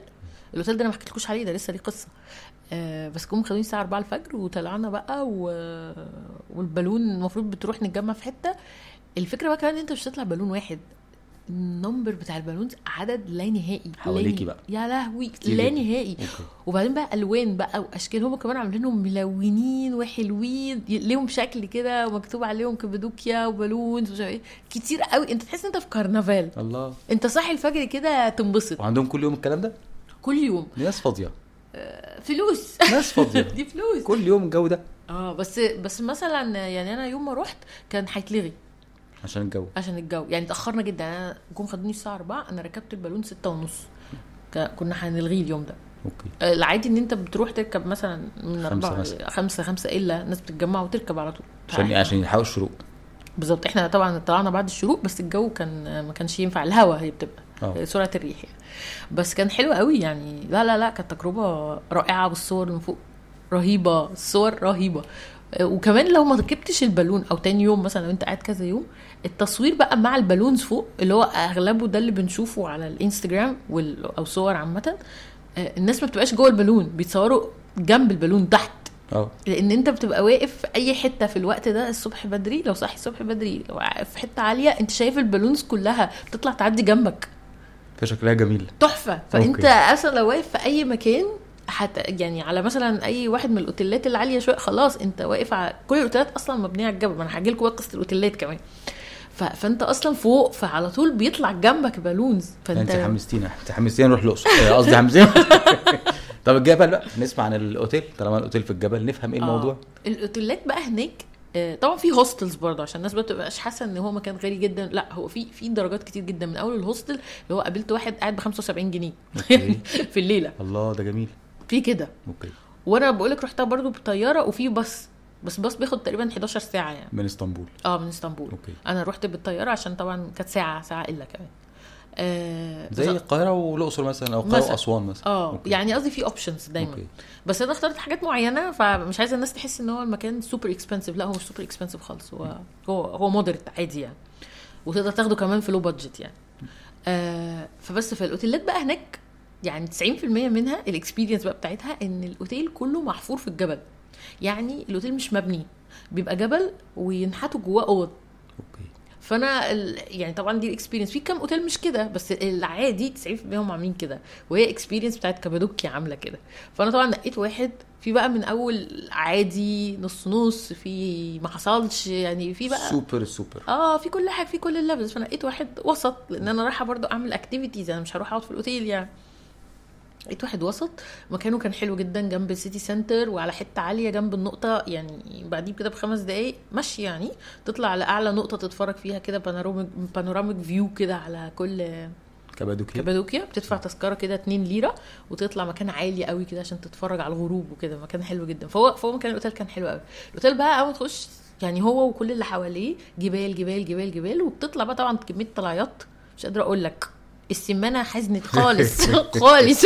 الأوتيل ده أنا ما حكيتلكوش عليه ده لسه ليه قصة. آه بس جم خدوني الساعة 4 الفجر وطلعنا بقى و... والبالون المفروض بتروح نتجمع في حتة. الفكرة بقى كمان إن أنت مش هتطلع بالون واحد. ال number بتاع ال balloons عدد لا نهائي حواليكي. بقى. يا لهوي كتير لا. نهائي. وبعدين بقى ألوان بقى وأشكال هم كمان عاملينهم ملونين وحلوين ليهم شكل كده ومكتوب عليهم كابادوكيا وبالونز ومش إيه. كتير قوي. أنت تحس إن أنت في كرنفال. الله. أنت صاحي الفجر كده تنبسط. وعندهم كل يوم الكلام ده؟ كل يوم. ناس فاضية. فلوس. ناس فاضية. دي فلوس. كل يوم الجو ده. آه بس بس مثلا يعني أنا يوم ما رحت كان هيتلغي. عشان الجو. عشان الجو. يعني اتأخرنا جدا. أنا جم خدوني الساعة 4 أنا ركبت البالون ستة ونص. ك- كنا هنلغيه اليوم ده. okay. آه، العادي إن أنت بتروح تركب مثلا من خمسة. خمسة خمسة إلا الناس بتتجمع وتركب على طول. عشان عشان يلحقوا الشروق. بالظبط. إحنا طبعا طلعنا بعد الشروق بس الجو كان ما كانش ينفع. الهوا هي بتبقى. آه. سرعة الريح يعني. بس كان حلو قوي يعني. لا لا لا كانت تجربة رائعة بالصور من فوق رهيبة. الصور رهيبة. آه، وكمان لو ما ركبتش البالون أو تاني يوم مثلا لو أنت قاعد كذا يوم التصوير بقى مع ال balloons فوق اللي هو أغلبه ده اللي بنشوفه على الإنستجرام وال... أو صور عامة آه، الناس ما بتبقاش جوه البالون بيتصوروا جنب البالون تحت. آه. لأن أنت بتبقى واقف في أي حتة في الوقت ده الصبح بدري لو صاحي الصبح بدري لو في حتة عالية أنت شايف ال balloons كلها بتطلع تعدي جنبك. فشكلها جميل. تحفة. فأنت okay. أصلا لو واقف في أي مكان حت يعني على مثلا أي واحد من الأوتيلات العالية شوية خلاص أنت واقف على كل الأوتيلات أصلا مبنية على الجبل. ما أنا هحكي لكم قصة الأوتيلات كمان. فانت أصلا فوق فعلى طول بيطلع جنبك balloons. فانت انت حمستينا. انت حمستينا نروح الأقصر. آه، قصدي حمستينا. طب الجبل بقى نسمع عن الأوتيل. طالما الأوتيل في الجبل نفهم إيه الموضوع. آه. الأوتيلات بقى هناك آه، طبعا في hostels برضه عشان الناس ما تبقاش حاسة إن هو مكان غالي جدا. لا هو في في درجات كتير جدا. من أول ال hostel اللي هو قابلت واحد قاعد ب 75 جنيه. في الليلة. الله ده جميل. في كده. okay. وأنا بقول لك رحتها برضه بالطياره وفي باص بس باص بياخد تقريبا 11 ساعة يعني. من إسطنبول. آه من إسطنبول. okay. أنا رحت بالطيارة عشان طبعا كانت ساعة ساعة إلا كمان. آه زي القاهرة والأقصر مثلا أو القاهرة. وأسوان مثلا. آه okay. يعني قصدي في options دايما. okay. بس أنا اخترت حاجات معينة فمش عايزة الناس تحس إن هو المكان super expensive لا هو مش super expensive خالص. هو هو هو moderate عادي يعني. وتقدر تاخده كمان في لو budget يعني. آه فبس في الاوتيلات بقى هناك يعني 90% منها ال experience بقى بتاعتها إن الأوتيل كله محفور في الجبل. يعني الأوتيل مش مبني بيبقى جبل وينحتوا جواه أوض. okay. فأنا. يعني طبعا دي ال experience في كام أوتيل مش كده بس العادي 90% هم عاملين كده وهي experience بتاعت كابادوكيا عاملة كده. فأنا طبعا نقيت واحد في بقى من أول عادي نص نص في ما حصلش يعني في بقى super super. آه في كل حاجة في كل ال levels. فنقيت واحد وسط لأن أنا رايحة برضو أعمل activities أنا مش هروح أقعد في الأوتيل يعني. لقيت واحد وسط مكانه كان حلو جدا جنب ال city center وعلى حتة عالية جنب النقطة يعني بعديه كده بخمس دقايق مشي يعني تطلع على أعلى نقطة تتفرج فيها كده panoramic panoramic view كده على كل كابادوكيا كابادوكيا بتدفع تذكرة كده 2 ليرة وتطلع مكان عالي قوي كده عشان تتفرج على الغروب وكده مكان حلو جدا. فهو فهو مكان الأوتيل كان حلو قوي. الأوتيل بقى أول ما تخش يعني هو وكل اللي حواليه جبال جبال جبال جبال وبتطلع بقى طبعا كمية طلعيات مش قادرة أقول لك. السمانة حزنت خالص. خالص.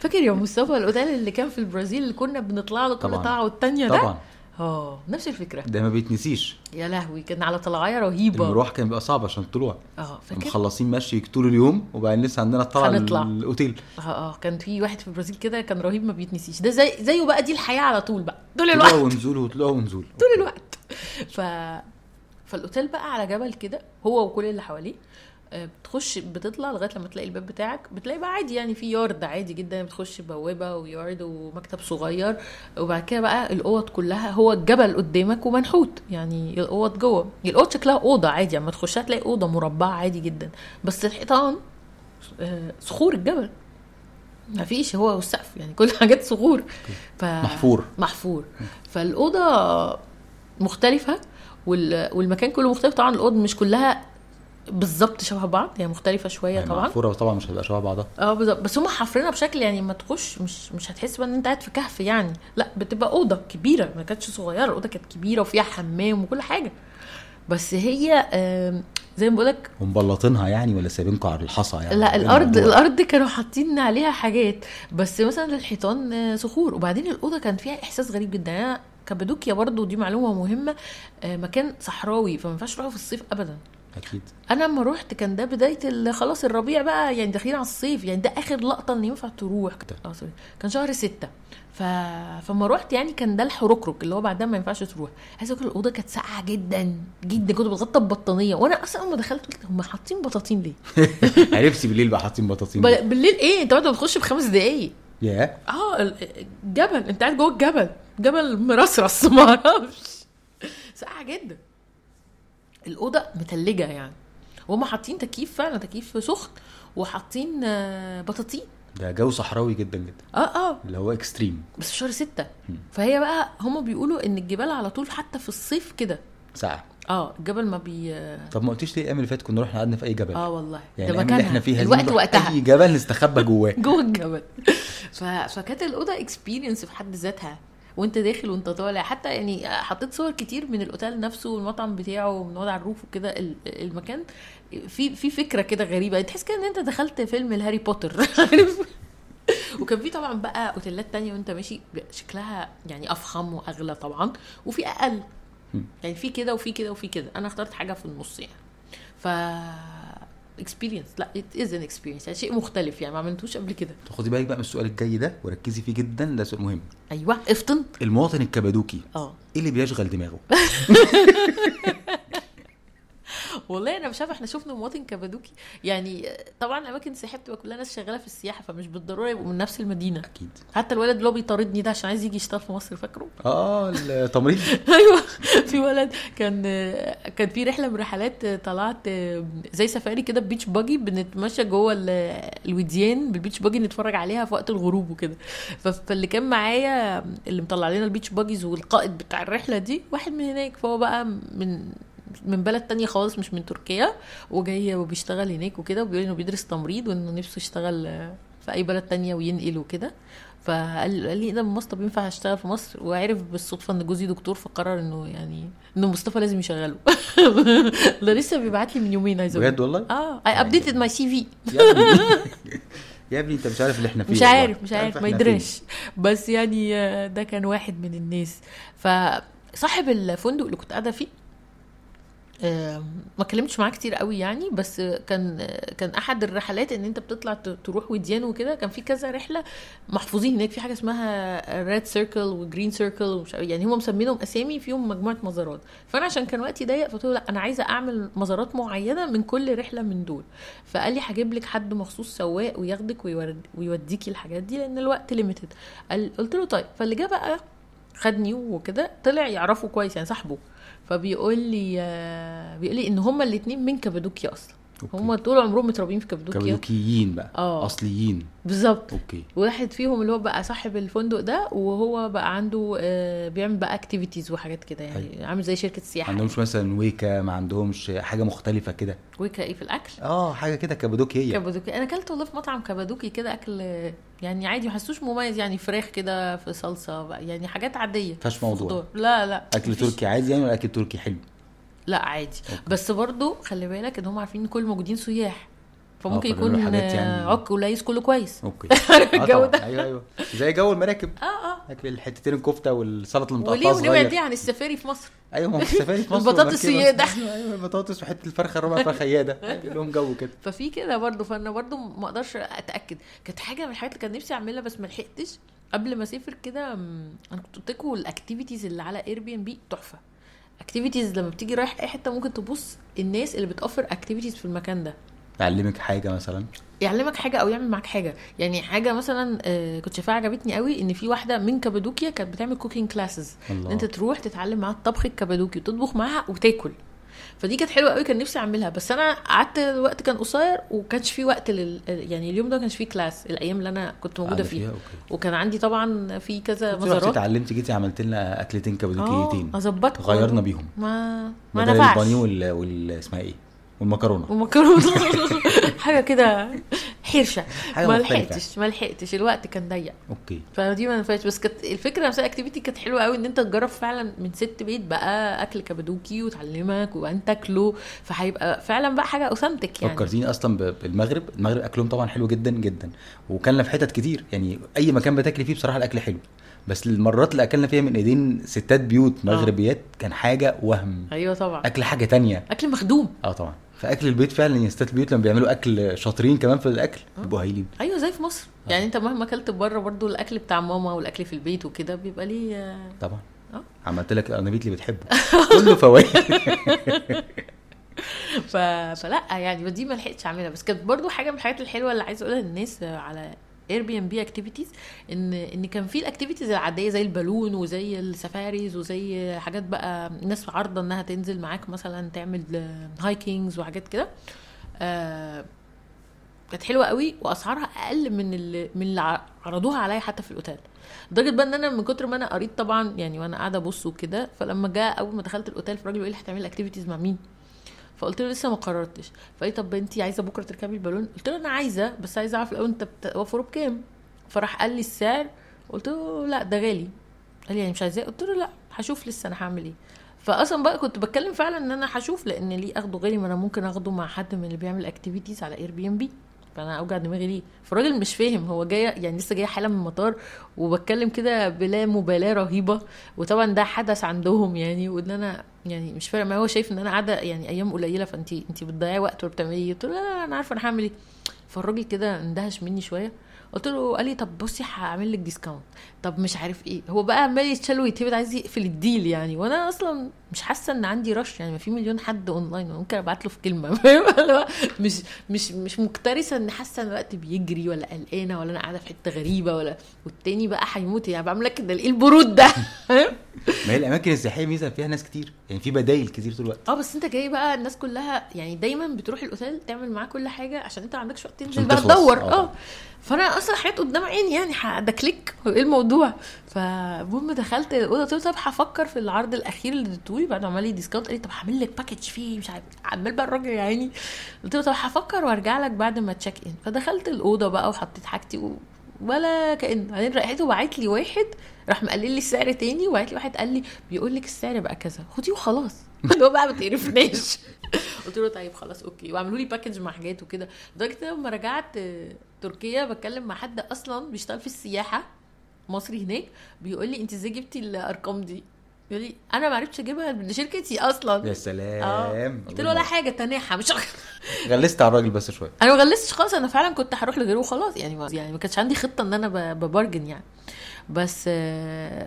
فاكر يا مصطفى الاوتيل اللي كان في البرازيل اللي كنا بنطلع له كل. طلعه والتانية ده؟ طبعا. آه نفس الفكرة. ده ما بيتنسيش. يا لهوي كان على طلعايه رهيبة. المروح كان بيبقى صعب عشان الطلوع آه فاكر؟ مخلصين مشي طول اليوم وبعدين لسه عندنا الطلعه. الأوتيل. آه آه كان في واحد في البرازيل كده كان رهيب ما بيتنسيش. ده زي زيه بقى دي الحياة على طول بقى. طول طلوع الوقت. ونزول وطلوع ونزول طول الوقت. ف فالأوتيل بقى على جبل كده هو وكل اللي حواليه. بتخش بتطلع لغاية لما تلاقي الباب بتاعك بتلاقي بقى عادي يعني في يارد عادي جدا بتخش بوابة ويارد ومكتب صغير. وبعد كده بقى الأوض كلها هو الجبل قدامك ومنحوت يعني الأوض جوه. الأوض شكلها أوضة عادي اما تخشها تلاقي أوضة مربعة عادي جدا. بس الحيطان آه، صخور الجبل. ما فيش هو والسقف يعني كل حاجات صخور. ف... محفور. محفور. فالأوضة مختلفة وال... والمكان كله مختلف. طبعا الأوض مش كلها بالظبط شبه بعض هي مختلفة شوية يعني طبعا. محفوره طبعا مش هتبقى شبه بعضها. آه بالظبط. بس هم حافرينها بشكل يعني ما تخش مش مش هتحس بقى إن أنت قاعد في كهف يعني. لا بتبقى أوضة كبيرة ما كانتش صغيرة الأوضة كانت كبيرة وفيها حمام وكل حاجة. بس هي زي ما بقولك ومبلطينها يعني ولا سايبينكم على الحصى يعني؟ لا إيه الأرض الموضوع؟ الأرض كانوا حاطين عليها حاجات. بس مثلا الحيطان آه، صخور. وبعدين الأوضة كان فيها إحساس غريب جدا. يعني أنا كابادوكيا برضو دي معلومة مهمة. آه، مكان صحراوي فما ينفعش تروحوا في الصيف ابدا. أكيد. أنا لما روحت كان ده بداية خلاص الربيع بقى يعني داخلين على الصيف يعني ده آخر لقطة اللي ينفع تروح. آه سوري. كان شهر ستة. ف... فما روحت يعني كان ده الحركرك اللي هو بعدها ما ينفعش تروح. عايزة أقول الأوضة كانت ساقعة جدا جدا كنت بتغطى ببطانية. وأنا أصلا لما دخلت قلت هم حاطين بطاطين ليه؟ عرفتي بالليل بقى حاطين بطاطين ب- بالليل إيه؟ أنت بعد ما بتخش بخمس دقايق. يا آه الجبل أنت قاعد جوه الجبل. جبل مرصرص ما أعرفش. ساقعة جدا. الأوضة متلجة يعني. وهم حاطين تكييف فعلا تكييف سخن وحاطين آه، بطاطين. ده جو صحراوي جدا جدا. آه آه. اللي هو extreme بس في شهر ستة. مم. فهي بقى هم بيقولوا إن الجبال على طول حتى في الصيف كده. ساقعة آه الجبل ما بي طب ما قلتيش ليه الأيام اللي فاتت كنا رحنا قعدنا في أي جبل؟ آه والله. يعني ده مكانها. إحنا فيها الوقت وقتها. أي جبل نستخبى جواه. جوه الجبل. ف... فكانت الأوضة experience في حد ذاتها. وانت داخل وانت طالع. حتى يعني حطيت صور كتير من الأوتيل نفسه والمطعم بتاعه ومن على ال roof وكده ال- المكان. في في فكرة كده غريبة. تحس كده إن أنت دخلت فيلم الهاري بوتر. وكان في طبعا بقى أوتيلات تانية وأنت ماشي شكلها يعني أفخم وأغلى طبعا وفي أقل. يعني في كده وفي كده وفي كده. أنا اخترت حاجة في النص يعني. ف experience لا it is an experience يعني شيء مختلف يعني ما عملتوش قبل كده. خدي بالك بقى من السؤال الجاي ده وركزي فيه جدا ده سؤال مهم. أيوه افطن المواطن الكبدوكي آه. إيه اللي بيشغل دماغه؟ والله أنا مش عارفة إحنا شفنا مواطن كبدوكي يعني طبعا اماكن السياحه بتبقى كلها ناس شغالة في السياحة فمش بالضرورة يبقوا من نفس المدينة. أكيد. حتى الولد اللي هو بيطاردني ده عشان عايز يجي يشتغل في مصر فاكره؟ آه التمريض أيوه. في ولد كان كان في رحلة من رحلات طلعت زي سفاري كده ب beach buggy بنتمشى جوه ال- الوديان بال beach buggy نتفرج عليها في وقت الغروب وكده. فاللي كان معايا اللي مطلع لنا ال beach buggies والقائد بتاع الرحلة دي واحد من هناك. فهو بقى من من بلد تانية خالص مش من تركيا. وجاي وبيشتغل هناك وكده وبيقول إنه بيدرس تمريض وإنه نفسه يشتغل في أي بلد تانية وينقل وكده. فقال قال لي إيه ده من مصر طب ينفع أشتغل في مصر؟ وعرف بالصدفة إن جوزي دكتور فقرر إنه يعني إنه مصطفى لازم يشغله. ده لسه بيبعت لي من يومين عايز. بجد والله؟ آه I updated my CV يا ابني. أنت مش عارف اللي إحنا فيه مش. عارف مش عارف ما. يدريش بس يعني آه، ده كان واحد من الناس. فصاحب الفندق اللي كنت قاعدة فيه ما كلمتش معاه كتير قوي يعني بس كان كان أحد الرحلات إن أنت بتطلع تروح وديان وكده كان في كذا رحلة محفوظين هناك. في حاجة اسمها red circle و green circle ومش يعني هم مسمينهم أسامي فيهم مجموعة مزارات. فأنا عشان كان وقتي ضيق فقلت له لأ أنا عايزة أعمل مزارات معينة من كل رحلة من دول. فقال لي هجيب لك حد مخصوص سواق وياخدك ويوديكي الحاجات دي لأن الوقت limited قلت له طيب. فاللي جه بقى خدني وكده طلع يعرفه كويس يعني صاحبه. فبيقول لي آه، بيقول لي إن هما الاثنين من كابادوكيا أصلا. okay. هما طول عمرهم متربيين في كابادوكيا كابادوكيين بقى آه. أصليين. بالظبط. okay. واحد فيهم اللي هو بقى صاحب الفندق ده وهو بقى عنده آه، بيعمل بقى activities وحاجات كده يعني. عامل زي شركة ما سياحة. عندهمش مثلا ويكا ما عندهمش حاجة مختلفة كده. ويكا إيه في الأكل؟ آه حاجة كده كابادوكيه كابادوكي أنا أكلت والله في مطعم كابادوكي كده أكل يعني عادي ما حسيتوش مميز يعني فراخ كده في صلصة بقى يعني حاجات عادية. فيهاش موضوع. لا لا. أكل. تركي عادي يعني ولا أكل تركي حلو؟ لا عادي. okay. بس برضو خلي بالك إن هم عارفين إن كل موجودين سياح. فممكن آه، يكون يعني- عك وليس كله كويس. okay. آه الجو. ده. أيوه أيوه. زي جو المراكب. آه آه. الحتتين الكفتة والسلطة وليه المتقطعه ونبعد صغير. ليه عن السفاري في مصر؟ أيوه ما السفاري في مصر البطاطس والمركبة. سيادة. أيوه البطاطس وحتة الفرخة الربع فرخة ياده أيوة، لهم جو كده. ففي كده برضو فأنا برضو ما أقدرش أتأكد. كانت حاجة من الحاجات اللي كان نفسي أعملها بس ما لحقتش. قبل ما أسافر كده أنا كنت قلت لكم ال activities اللي على Airbnb تحفة. activities لما بتيجي رايح أي حتة ممكن تبص الناس اللي بتوفر activities في المكان ده. تعلمك حاجة مثلا؟ يعلمك حاجة أو يعمل معاك حاجة. يعني حاجة مثلا آه، كنت شايفاها عجبتني قوي إن في واحدة من كابادوكيا كانت بتعمل cooking classes. إن أنت تروح تتعلم معاها الطبخ الكابادوكي وتطبخ معاها وتاكل. فدي كانت حلوة قوي كان نفسي أعملها. بس أنا قعدت الوقت كان قصير وكانش في وقت لل يعني اليوم ده ما كانش فيه class الأيام اللي أنا كنت موجودة قاعدة فيها. okay. وكان عندي طبعا في كذا مزارات. اتعلمت جيتي عملت لنا اكلتين كابادوكيتين آه أظبطكم. غيرنا بيهم. ما ما نفعش البانيه وال... وال اسمها إيه؟ والمكرونه ومكرونة. حاجة كده حرشة. ما. لحقتش ما لحقتش. الوقت كان ضيق. okay. فدي ما نفعتش. بس كانت الفكرة نفسها activity كانت حلوة قوي إن أنت تجرب فعلا من ست بيت بقى أكل كابادوكي وتعلمك وانت تاكله. فهيبقى فعلا بقى حاجة اوثنتك يعني. فكرتيني أصلا بالمغرب. المغرب أكلهم طبعا حلو جدا جدا. وكلنا في حتت كتير. يعني أي مكان بتاكلي فيه بصراحة الأكل حلو. بس المرات اللي أكلنا فيها من إيدين ستات بيوت مغربيات كان حاجة وهم. أيوه طبعا. أكل حاجة تانية. أكل مخدوم. آه طبعا. فأكل البيت فعلا يا ستات البيوت لما بيعملوا أكل شاطرين كمان في الأكل بيبقوا هايلين. أيوه زي في مصر. يعني أنت مهما أكلت بره برضو الأكل بتاع ماما والأكل في البيت وكده بيبقى ليه آه، طبعا. آه. عملت لك القرنبيط اللي بتحبه. كله فوائد ف... فلا يعني دي ما لحقتش أعملها. بس كانت برضو حاجة من الحاجات الحلوة اللي عايزة أقولها للناس على Airbnb activities إن إن كان في ال activities العادية زي البالون وزي ال safaris وزي حاجات بقى الناس عارضة إنها تنزل معاك مثلا تعمل hikings وحاجات كده. آه كانت حلوة قوي وأسعارها أقل من اللي من اللي عرضوها عليا حتى في الأوتيل. لدرجة بقى إن أنا من كتر ما أنا قريت طبعا يعني وأنا قاعدة أبص وكده فلما جاء أول ما دخلت الأوتيل فالراجل يقول لي هتعملي activities مع مين؟ فقلت له لسه ما قررتش. فقال طب انت عايزة بكرة تركبي البالون؟ قلت له أنا عايزة بس عايزة أعرف الأول أنت بتوفره بكام فراح قال لي السعر. قلت له لا ده غالي. قال لي يعني مش عايزاه؟ قلت له لا هشوف لسه أنا هعمل إيه. فاصلا بقى كنت بتكلم فعلا إن أنا هشوف لأن ليه أخده غالي؟ ما أنا ممكن أخده مع حد من اللي بيعمل activities على Airbnb فأنا أوجع دماغي ليه؟ فالراجل مش فاهم. هو جاي يعني لسه جاي حالا من المطار وبتكلم كده بلا مبالاة رهيبة. وطبعا ده حدث عندهم يعني وإن أنا يعني مش فارق ما هو شايف إن أنا قاعدة يعني أيام قليلة فانت انت بتضيعي وقت وبتعملي إيه؟ قلت له لا, لا أنا عارفة أنا هعمل إيه. فالراجل كده اندهش مني شوية. قلت له قال لي طب بصي هعمل لك discount طب مش عارف إيه. هو بقى عمال يتشال ويتهبد عايز يقفل ال deal يعني. وأنا أصلا مش حاسة إن عندي rush يعني. ما في مليون حد اونلاين ممكن أبعت له في كلمة. فاهم؟ مش مش مش مكترثه إن حاسة إن الوقت بيجري ولا قلقانة ولا أنا قاعدة في حتة غريبة ولا. والتاني بقى هيموت يعني. بعمل لك ده إيه البرود ده؟ ما هي الأماكن السياحية ميزة فيها ناس كتير يعني في بدايل كتير طول الوقت. آه بس أنت جاي بقى الناس كلها يعني دايما بتروح الأوتيل تعمل معاه كل حاجة عشان أنت ما عندكش وقت تنزل بقى. تدور. آه. آه. فأنا أصلا حياتي قدام عيني يعني ده click. إيه الموضوع؟ فالمهم دخلت الاوضه قلت طب هفكر في العرض الأخير اللي اديتهولي. بعد ما عمل لي discount قال لي طب هعمل لك package فيه مش عارف. عمال بقى الراجل يا عيني قلت له طب هفكر وأرجع لك بعد ما check in فدخلت الأوضة بقى وحطيت حاجتي و... ولا كأن. بعدين لقيته بعت لي واحد راح مقلل لي السعر تاني وبعت لي واحد قال لي بيقول لك السعر بقى كذا. خديه وخلاص. اللي هو بقى ما تقرفناش قلت له طيب خلاص okay. وعملوا لي package مع حاجات وكده. لدرجة لما رجعت آه، تركيا بتكلم مع حد أصلا بيشتغل في السياحة مصري هناك بيقول لي أنت إزاي جبتي الأرقام دي؟ يقول لي أنا ما عرفتش أجيبها من شركتي أصلا. يا سلام. آه. قلت له ولا حاجة تناحة مش. غلست على الراجل بس شوية. أنا ما غلستش خالص أنا فعلا كنت هروح لغيره وخلاص. يعني ما يعني ما كانش عندي خطة إن أنا ب- ب bargain يعني. بس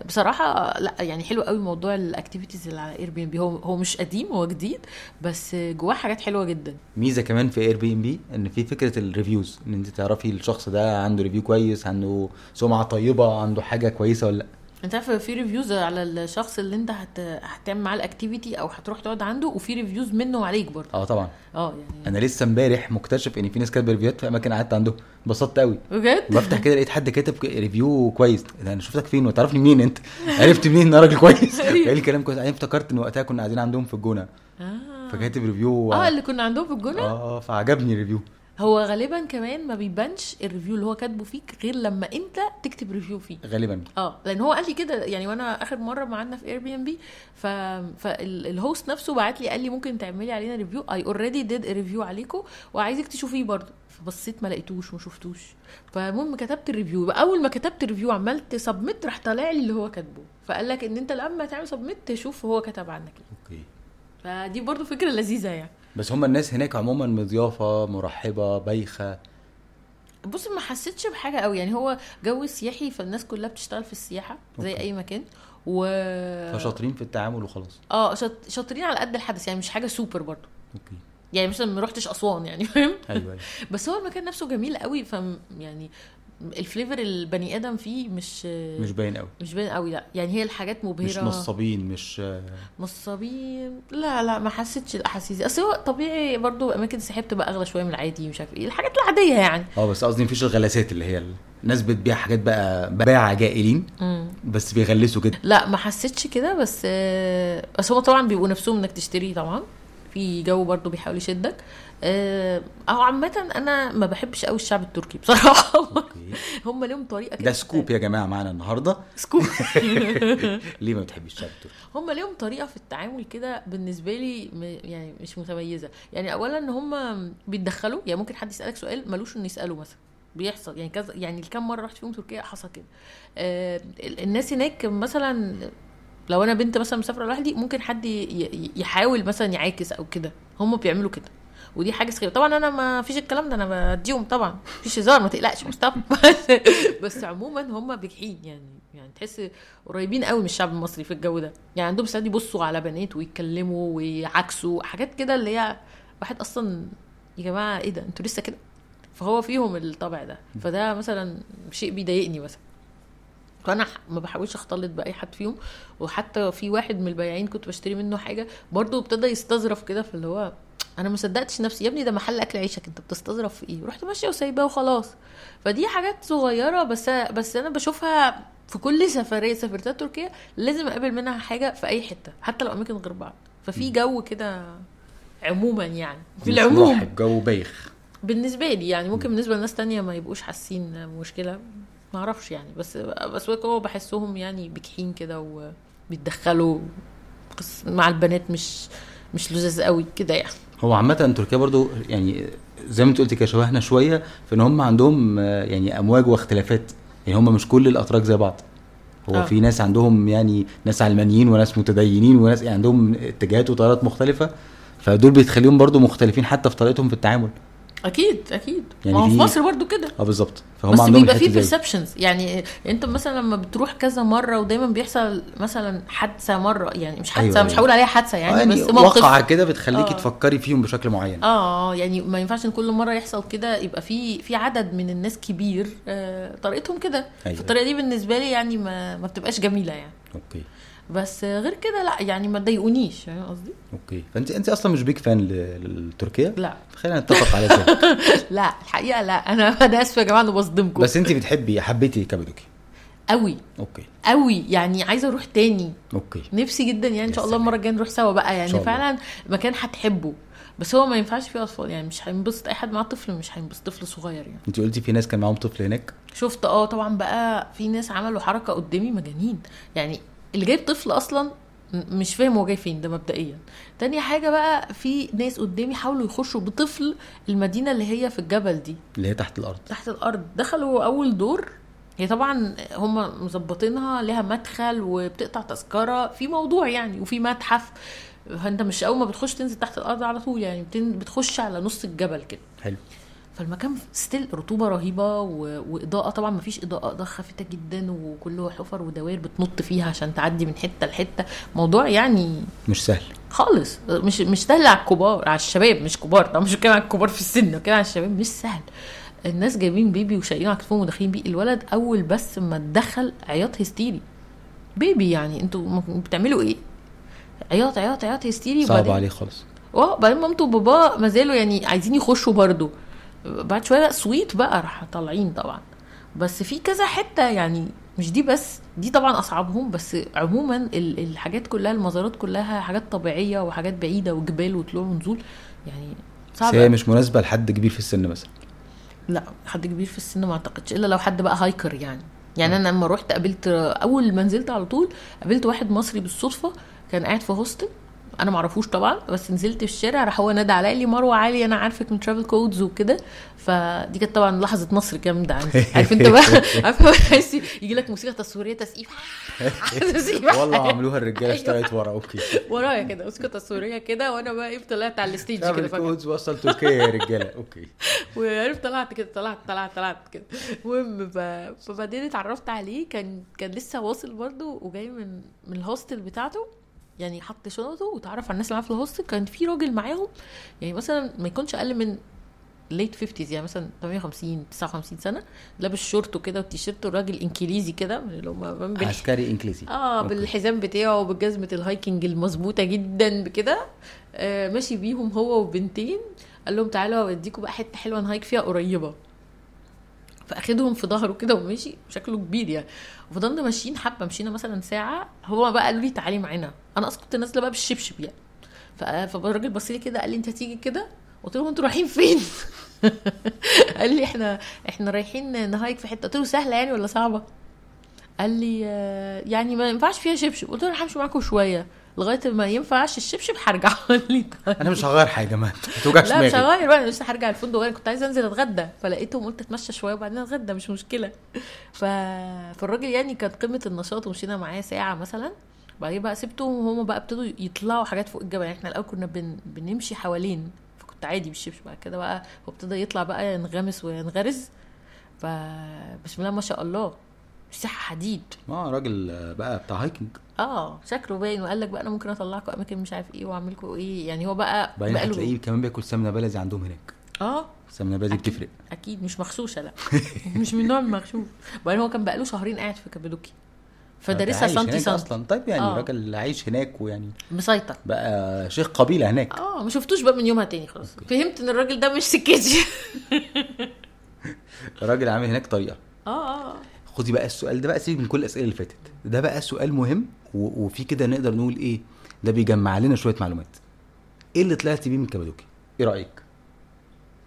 بصراحة لا يعني حلو قوي موضوع ال activities اللي على Airbnb هو هو مش قديم هو جديد بس جواه حاجات حلوة جدا. ميزة كمان في Airbnb إن في فكرة ال reviews إن أنت تعرفي الشخص ده عنده review كويس عنده سمعة طيبة عنده حاجة كويسة ولا لأ. انت عارف في reviews على الشخص اللي انت هت... هتعمل معاه ال activity أو هتروح تقعد عنده وفي ريفيوز منه عليك برضه. آه طبعا. آه يعني. أنا لسه امبارح مكتشف ان في ناس كاتبة ريفيوهات في أماكن قعدت عندهم انبسطت قوي بجد؟ بفتح كده لقيت حد كاتب review كويس. ده أنا شفتك فين؟ وتعرفني منين أنت؟ عرفت منين إن أنا راجل كويس؟ قال لي كلام كويس. أنا افتكرت إن وقتها كنا قاعدين عندهم في الجونة. آه. فكاتب review آه اللي كنا عندهم في الجونة؟ آه فعجبني ال review هو غالبا كمان ما بيبانش ال review اللي هو كاتبه فيك غير لما انت تكتب review فيه. غالبا. آه لأن هو قال لي كده يعني وأنا آخر مرة معانا في Airbnb ف فال host نفسه بعت لي قال لي ممكن تعملي علينا review I already did review عليكم وعايزك تشوفيه برضه. فبصيت ما لقيتوش ما شفتوش. فالمهم كتبت ال review أول ما كتبت ال review عملت submit راح طالع لي اللي هو كاتبه. فقال لك إن أنت لما تعمل submit تشوف هو كتب عنك إيه. okay. فدي برضه فكرة لذيذة يعني. بس هم الناس هناك عموما مضيافة مرحبة بايخة. بص ما حسيتش بحاجة قوي. يعني هو جو سياحي فالناس كلها بتشتغل في السياحة زي okay. أي مكان. و فشاطرين في التعامل وخلاص. آه شاط- شاطرين على قد الحدث. يعني مش حاجة سوبر برضه. okay. يعني مثلا ما رحتش أسوان يعني فاهم؟ أيوه أيوه. بس هو المكان نفسه جميل قوي. ف يعني ال flavor البني آدم فيه مش مش باين قوي. مش باين قوي لا. يعني هي الحاجات مبهرة. مش نصابين مش نصابين. لا لا ما حسيتش الأحاسيس. أصل هو طبيعي برضو أماكن السياحيه بتبقى أغلى شوية من العادي مش عارف إيه. الحاجات العادية يعني. آه بس قصدي مفيش الغلاسات اللي هي الناس بتبيع حاجات بقى باعة جائلين. بس بيغلسوا كده. لا ما حسيتش كده بس آه، بس هو طبعا بيبقوا نفسهم إنك تشتري طبعا. في جو برضو بيحاول يشدك. آه، أو عامة أنا ما بحبش قوي الشعب التركي بصراحة. هم ليهم طريقة كده. ده scoop يا جماعة معانا النهارده. scoop. ليه ما بتحبيش الشعب التركي؟ هم ليهم طريقة في التعامل كده بالنسبة لي يعني مش متميزة. يعني اولا ان هم بيتدخلوا يعني ممكن حد يسألك سؤال ملوش إنه يسأله مثلا. بيحصل. يعني كذا يعني كم مرة رحت فيهم تركيا؟ حصل كده. آه ال- الناس هناك مثلا لو أنا بنت مثلا مسافرة لوحدي ممكن حد يحاول مثلا يعاكس أو كده. هم بيعملوا كده. ودي حاجة سخيفة. طبعا أنا ما فيش الكلام ده أنا بديهم طبعا. مفيش هزار ما تقلقش مصطفى بس عموما هم بجحين يعني يعني تحس قريبين قوي من الشعب المصري في الجو ده. يعني عندهم ساعات يبصوا على بنات ويتكلموا ويعكسوا حاجات كده اللي هي واحد أصلا يا جماعة إيه ده؟ أنتوا لسه كده؟ فهو فيهم الطبع ده. فده مثلا شيء بيضايقني مثلا. فأنا ما بحاولش أختلط بأي حد فيهم. وحتى في واحد من البياعين كنت بشتري منه حاجة برضه ابتدى يستظرف كده في اللي هو أنا ما صدقتش نفسي يا ابني ده محل أكل عيشك أنت بتستظرف في إيه؟ رحت ماشية وسايباه وخلاص. فدي حاجات صغيرة بس بس أنا بشوفها في كل سفرية سافرتها تركيا لازم أقابل منها حاجة في أي حتة حتى لو أماكن غير بعض. ففي جو كده عموما يعني في العموم. مرحب، جو بايخ. بالنسبة لي يعني ممكن بالنسبة لناس تانية ما يبقوش حاسين مشكلة. ما أعرفش يعني بس بس هو بحسهم يعني بجحين كده وبيتدخلوا مع البنات مش مش لذاذ قوي كده يعني. هو عامة تركيا برضو يعني زي ما انت قلت كده شبهنا شوية في ان هم عندهم يعني أمواج واختلافات يعني هم مش كل الأتراك زي بعض. هو آه. في ناس عندهم يعني ناس علمانيين وناس متدينين وناس يعني عندهم اتجاهات وتيارات مختلفة فدول بتخليهم برضو مختلفين حتى في طريقتهم في التعامل. أكيد أكيد. يعني ما هو في مصر برضو كده. آه بالظبط. فهم بس عندهم بيبقى في. perceptions يعني أنت مثلا لما بتروح كذا مرة ودايما بيحصل مثلا حادثة مرة يعني مش حادثة أيوة، مش أيوة. هقول عليها حادثة آه، يعني, يعني بس موقف. وقعه كده بتخليكي آه. تفكري فيهم بشكل معين. آه يعني ما ينفعش إن كل مرة يحصل كده يبقى في في عدد من الناس كبير آه طريقتهم كده. أيوة. فالطريقة دي بالنسبة لي يعني ما ما بتبقاش جميلة يعني. okay. بس غير كده لا يعني ما تضايقونيش فاهم قصدي؟ okay. فانت أنت أصلا مش big fan لتركيا؟ لا. خلينا نتفق على ذلك لا الحقيقة لا. أنا أنا آسفة يا جماعة أنا بصدمكم. بس أنت بتحبي حبيتي كابادوكيا؟ قوي okay. قوي يعني عايزة أروح تاني. okay. نفسي جدا يعني إن شاء الله. المرة الجاية نروح سوا بقى. يعني. فعلا مكان هتحبه. بس هو ما ينفعش فيه أطفال. يعني مش هينبسط. أي حد معاه طفل مش هينبسط. طفل صغير يعني. أنت قلتي في ناس كان معاهم طفل هناك؟ شفت آه طبعا بقى في ناس عملوا حركة قدامي مجانين. يعني اللي جايب طفل أصلا مش فاهم هو جاي فين ده مبدئيا. تاني حاجة بقى في ناس قدامي حاولوا يخشوا بطفل المدينة اللي هي في الجبل دي. اللي هي تحت الأرض. تحت الأرض. دخلوا أول دور. هي طبعا هم مظبطينها ليها مدخل وبتقطع تذكرة. في موضوع يعني وفي متحف. فأنت مش أول ما بتخش تنزل تحت الأرض على طول يعني بتخش على نص الجبل كده. حلو. فالمكان ستيل رطوبة رهيبة و... وإضاءة طبعا ما فيش إضاءة إضاءة خافته جدا وكله حفر ودوائر بتنط فيها عشان تعدي من حتة لحتة. موضوع يعني مش سهل. خالص. مش مش سهل على الكبار على الشباب مش كبار. طبعا مش بتكلم على الكبار في السن كده على الشباب. مش سهل. الناس جايبين بيبي وشايلينه على كتفهم وداخلين بيه. الولد أول بس ما اتدخل عياط هستيري. بيبي يعني أنتوا بتعملوا إيه؟ عياط عياط عياط هستيري صعب عليه خالص. آه بعدين مامته وباباه ما زالوا يعني عايزين يخشوا برضو بعد شوية سويت بقى راح طالعين طبعا. بس في كذا حتة يعني مش دي بس دي طبعا أصعبهم بس عموما ال- الحاجات كلها المزارات كلها حاجات طبيعية وحاجات بعيدة وجبال وطلوع ونزول يعني صعب هي. مش مناسبة لحد كبير في السن مثلا. لا حد كبير في السن ما أعتقدش إلا لو حد بقى هايكر يعني. يعني أنا لما رحت قابلت أول ما نزلت على طول قابلت واحد مصري بالصدفة كان قاعد في hostel أنا ما اعرفوش طبعا بس نزلت في الشارع راح هو نادى عليا لي مروة علي أنا عارفك من Travel Codes وكده. فدي كانت طبعا لحظة نصر جامدة عندي. عارف انت بقى؟ عارف يجي لك موسيقى تصويرية تسقيف. والله عملوها الرجالة أيوة. اشتغلت ورا okay. ورايا كده موسيقى تصويرية كده وأنا بقى إيه طلعت على ال stage كده فجأة. Codes وصل تركيا يا رجالة okay. وعرفت طلعت كده طلعت طلعت طلعت كده. المهم فبعدين اتعرفت عليه كان كان لسه واصل برضه وجاي من من ال hostel بتاعته. يعني حط شنطه وتعرف على الناس اللي معاه في ال hostel كان في راجل معاهم يعني مثلا ما يكونش أقل من late 50 يعني مثلا 58 59 سنة لابس شورت وكده والتيشيرت والراجل انجليزي كده اللي هم عسكري انجليزي آه okay. بالحزام بتاعه وبالجزمة ال hiking المظبوطة جدا بكده. آه ماشي بيهم هو وبنتين قال لهم تعالوا اوديكم بقى حتة حلوة نهايك فيها قريبة. فأخدهم في ظهره كده ومشي شكله كبير يعني. وفضلنا ماشيين حبة مشينا مثلا ساعة هو بقى قالوا لي تعالي معانا. أنا أصلا كنت نازلة بقى بالشبشب يعني. فالراجل بص لي كده قال لي أنت هتيجي كده؟ قلت له أنتوا رايحين فين؟ قال لي إحنا إحنا رايحين نهايك في حتة. قلت له سهلة يعني ولا صعبة؟ قال لي آه، يعني ما ينفعش فيها شبشب. قلت له أنا همشي معاكم شوية. لغاية ما ينفعش الشبشب هرجع. لي طيب. أنا مش هغير حاجة ما توجعش لا مش هغير بقى. أنا لسه هرجع الفندق أنا كنت عايزة أنزل أتغدى. فلقيتهم قلت أتمشى شوية وبعدين أتغدى مش مشكلة. ف... فالراجل يعني كانت قمة النشاط ومشينا معاه ساعة مثلا. بعدين بقى سبتهم وهم بقى ابتدوا يطلعوا حاجات فوق الجبل. يعني إحنا الأول كنا بن... بنمشي حوالين فكنت عادي بالشبشب بعد كده بقى هو ابتدى يطلع بقى ينغمس وينغرز. ف بسم الله ما شاء الله. مساحة حديد. آه راجل بقى بتاع hiking آه شكله باين. وقال لك بقى أنا ممكن أطلعكم أماكن مش عارف إيه واعمل لكم إيه. يعني هو بقى بعدين بقى له- هتلاقيه كمان بياكل سمنة بلدي عندهم هناك. آه. السمنه البلدي أكيد. بتفرق. أكيد. مش مغشوشه لا. مش من نوع المغشوش وبعدين هو كان بقاله شهرين قاعد في كابادوكي فدارسها سنتي سنتي أصلا. طيب يعني آه. راجل عايش هناك ويعني مسيطر. بقى شيخ قبيلة هناك. آه ما شفتوش بقى من يومها تاني خلاص. فهمت إن الراجل ده مش سكتي راجل عامل هناك طريقة. آه آه خدي بقى السؤال ده بقى سيبك من كل الأسئلة اللي فاتت. ده بقى سؤال مهم. وفي كده نقدر نقول إيه ده بيجمع لنا شوية معلومات. إيه اللي طلعتي بيه من كابادوكي إيه رأيك؟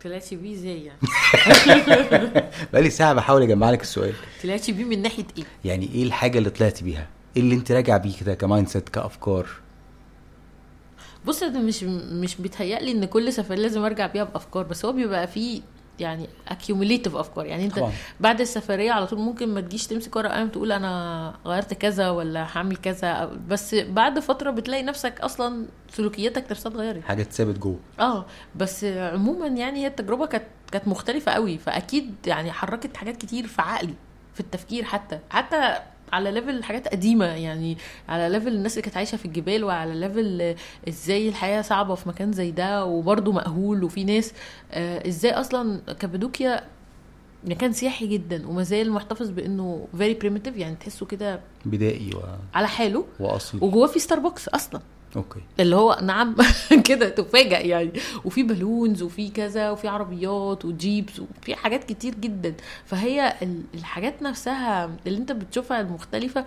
طلعتي بيه إزاي يعني؟ بقالي ساعة بحاول أجمع لك السؤال. طلعتي بيه من ناحية إيه؟ يعني إيه الحاجة اللي طلعتي بيها؟ إيه اللي أنت راجع بيه كده ك mindset كأفكار؟ بص أنا مش مش بيتهيألي إن كل سفرية لازم أرجع بيها بأفكار بس هو بيبقى فيه يعني accumulative افكار يعني انت طبعا. بعد السفرية على طول ممكن ما تجيش تمسك ورقة وقلم تقول أنا غيرت كذا ولا هعمل كذا. بس بعد فترة بتلاقي نفسك أصلا سلوكياتك نفسها اتغيرت حاجة اتثابت جوه. آه بس عموما يعني هي التجربة كانت كانت مختلفة قوي. فأكيد يعني حركت حاجات كتير في عقلي في التفكير حتى. حتى على level حاجات قديمة يعني على level الناس اللي كانت عايشة في الجبال وعلى level إزاي الحياة صعبة في مكان زي ده وبرضه مأهول وفي ناس آه إزاي أصلا كابادوكيا مكان سياحي جدا وما زال محتفظ بإنه very primitive يعني تحسه كده بدائي و... على حاله واصلي وجواه في ستاربكس أصلا. okay. اللي هو نعم كده تفاجئ يعني. وفي balloons وفي كذا وفي عربيات و Jeeps وفي حاجات كتير جدا. فهي ال- الحاجات نفسها اللي أنت بتشوفها المختلفة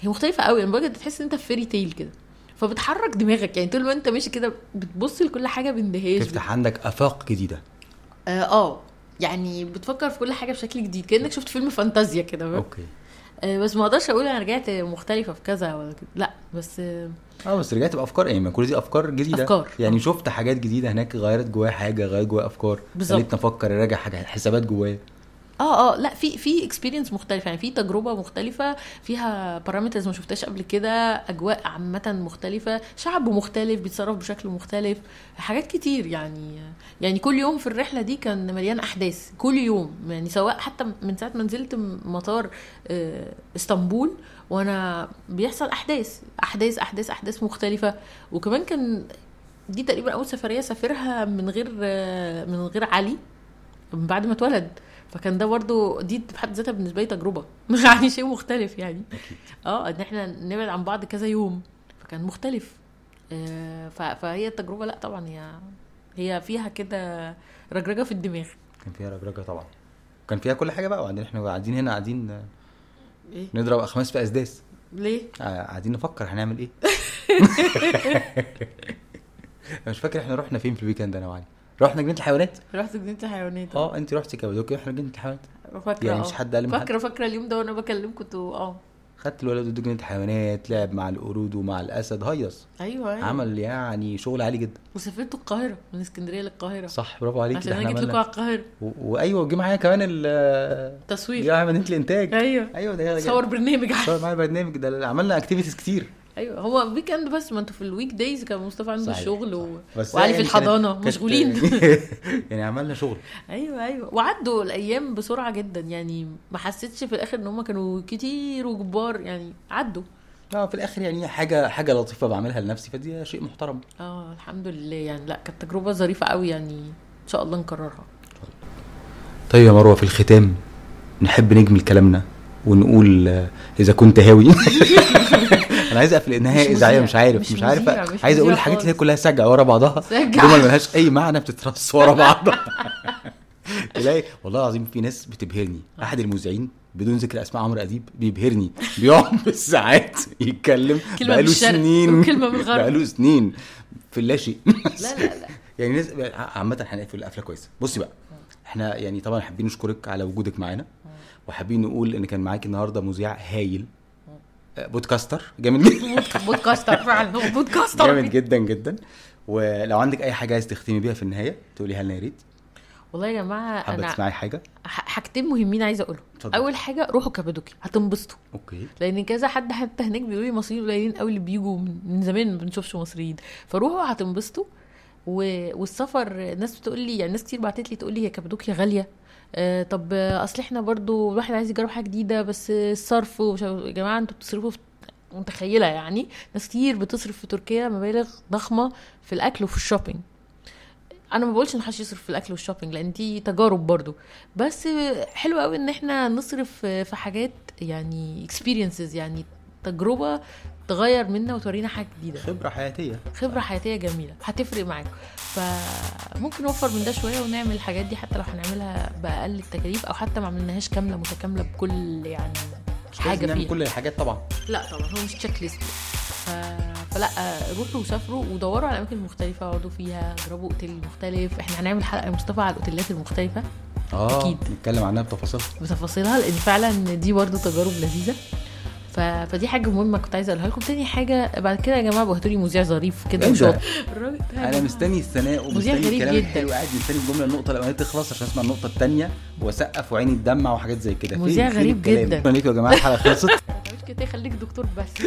هي مختلفة قوي. يعني بجد تحس إن أنت في fairy tale كده. فبتحرك دماغك يعني. طول ما أنت ماشي كده بتبص لكل حاجة باندهاش تفتح عندك آفاق جديدة. آه آه. يعني بتفكر في كل حاجة بشكل جديد. كأنك شفت فيلم فانتازيا كده؟ okay. بس ما أقدرش أقول أنا رجعت مختلفة في كذا ولا كده لا بس آه آه بس رجعت بأفكار يعني ما كل دي أفكار جديدة أفكار. يعني آه. شفت حاجات جديدة هناك غيرت جوايا حاجة غيرت جوايا أفكار بالظبط. خلتني أفكر أراجع حاجة حسابات جوايا آه آه لا في في experience مختلفة. يعني في تجربة مختلفة فيها parameters ما شفتهاش قبل كده أجواء عامة مختلفة شعب مختلف بيتصرف بشكل مختلف حاجات كتير. يعني يعني كل يوم في الرحلة دي كان مليان أحداث. كل يوم يعني سواء حتى من ساعة ما نزلت مطار آه، إسطنبول وأنا بيحصل أحداث أحداث أحداث أحداث مختلفة. وكمان كان دي تقريبا أول سفرية سافرها من غير آه، من غير علي من بعد ما اتولد. فكان ده برضو دي بحد ذاتها بالنسبة لي تجربة. يعني شيء مختلف يعني. آه إن إحنا نبعد عن بعض كذا يوم فكان مختلف. آه، فهي التجربة لأ طبعا هي هي فيها كده رجرجة في الدماغ. كان فيها رجرجة طبعا. كان فيها كل حاجة بقى وبعدين إحنا قاعدين هنا قاعدين إيه؟ نضرب اخماس في أسداس. ليه؟ آه، قاعدين نفكر هنعمل إيه. مش فاكر إحنا رحنا فين في الويكند أنا وعلي رحنا جنينه الحيوانات رحت جنينه الحيوانات آه انت رحتي كابادوكيا وإحنا جنينه الحيوانات فاكرة يعني. مش حد قال لي. فاكرة فاكرة اليوم ده وأنا بكلمكم كنتوا آه. خدت الولد ودوه جنينه الحيوانات لعب مع القرود ومع الأسد هيص. أيوه أيوه. عمل يعني شغل عالي جدا. وسافرتوا القاهرة من اسكندرية للقاهرة. صح برافو عليك عشان أنا جيت لكم على القاهرة. وأيوة وجي معايا كمان ال تصوير. جه مدينه الإنتاج. أيوه. أيوه ده صور برنامج صور معايا برنامج ده عملنا activities كتير. أيوه هو weekend بس ما أنتوا في ال weekdays كان مصطفى عنده الشغل و... وعلي في يعني الحضانة كانت- مشغولين. يعني عملنا شغل. أيوه أيوه. وعدوا الأيام بسرعة جدا يعني ما حسيتش في الآخر إن هم كانوا كتير وكبار يعني عدوا. آه في الآخر يعني حاجة حاجة لطيفة بعملها لنفسي فدي شيء محترم. آه الحمد لله. يعني لا كانت تجربة ظريفة قوي يعني إن شاء الله نكررها. طيب يا مروة في الختام نحب نجمل كلامنا ونقول آه، إذا كنت هاوي. أنا عايز أقفل النهايه إذاعية مش عارف مش مش, عارف مش عايز أقول الحاجات اللي هي. كلها سجع ورا بعضها. جمل ملهاش أي معنى بتترص ورا بعضها. تلاقي والله العظيم في ناس بتبهرني. أحد المذيعين بدون ذكر أسماء عمرو أديب بيبهرني. بيقعد بالساعات يتكلم. كلمة بقاله سنين. وكلمة من الغرب. بقاله سنين. في اللاشيء لا لا لا. يعني ناس عامة هنقفل القفلة كويسة. بصي بقى. إحنا يعني طبعا حابين نشكرك على وجودك معانا. وحابين نقول إن كان معاكي النهارده مذيع هايل. آه، بودكاستر. جامد جدا. بودكاستر فعلا. هو بودكاستر. جامد جدا جدا. ولو عندك أي حاجة عايز تختمي بيها في النهاية تقوليها لنا يا ريت. والله يا جماعة حابة أنا تسمعي حاجة؟ حاجتين مهمين عايزة اقولهم. أول حاجة روحوا كابادوكي هتنبسطوا. okay. لأن كذا حد حتى هناك بيقولوا لي مصريين قليلين قوي اللي بيجوا من زمان ما بنشوفش مصريين. فروحوا هتنبسطوا. و... والسفر الناس بتقول لي يعني ناس كتير بعتت لي تقول لي هي كابادوكيا غالية. طب آه، أصل إحنا برضو الواحد عايز يجرب حاجة جديدة بس الصرف يا جماعة أنتوا بتصرفوا في متخيلة يعني. ناس كتير بتصرف في تركيا مبالغ ضخمة في الأكل وفي ال shopping. أنا ما بقولش إن محدش يصرف في الأكل وال shopping لأن دي تجارب برضو. بس حلو قوي إن إحنا نصرف في حاجات يعني experiences يعني تجربة تغير منا وتورينا حاجة جديدة. خبرة حياتية. خبرة حياتية جميلة. هتفرق معاكم. فممكن نوفر من ده شوية ونعمل الحاجات دي حتى لو هنعملها بأقل التكاليف أو حتى ما عملناهاش كاملة متكاملة بكل يعني مش حاجة نعمل فيها. كل الحاجات طبعا. لا طبعا هو مش تشيك ليست ف... فلا روحوا وسافروا ودوروا على أماكن مختلفة اقعدوا فيها جربوا أوتيل مختلف. إحنا هنعمل حلقة يا مصطفى على الأوتيلات المختلفة. آه أكيد. نتكلم عنها بتفاصيل بتفاصيلها لأن فعلا دي برضه تجارب لذيذة. ف... فدي حاجة مهمة كنت عايزة أقولها لكم تاني حاجة بعد كده يا جماعة بعتوا لي مذيع ظريف كده إيه أنا. مستني الثناء ومستني غريب الكلام جدا. الحلو قاعد مستني الجمله النقطة الاولانيه تخلص عشان أسمع النقطة الثانية وأسقف وعيني تدمع وحاجات زي كده مذيع فين غريب؟ جدا. شكرا ليكم يا جماعة الحلقة خلصت كده خليك دكتور بس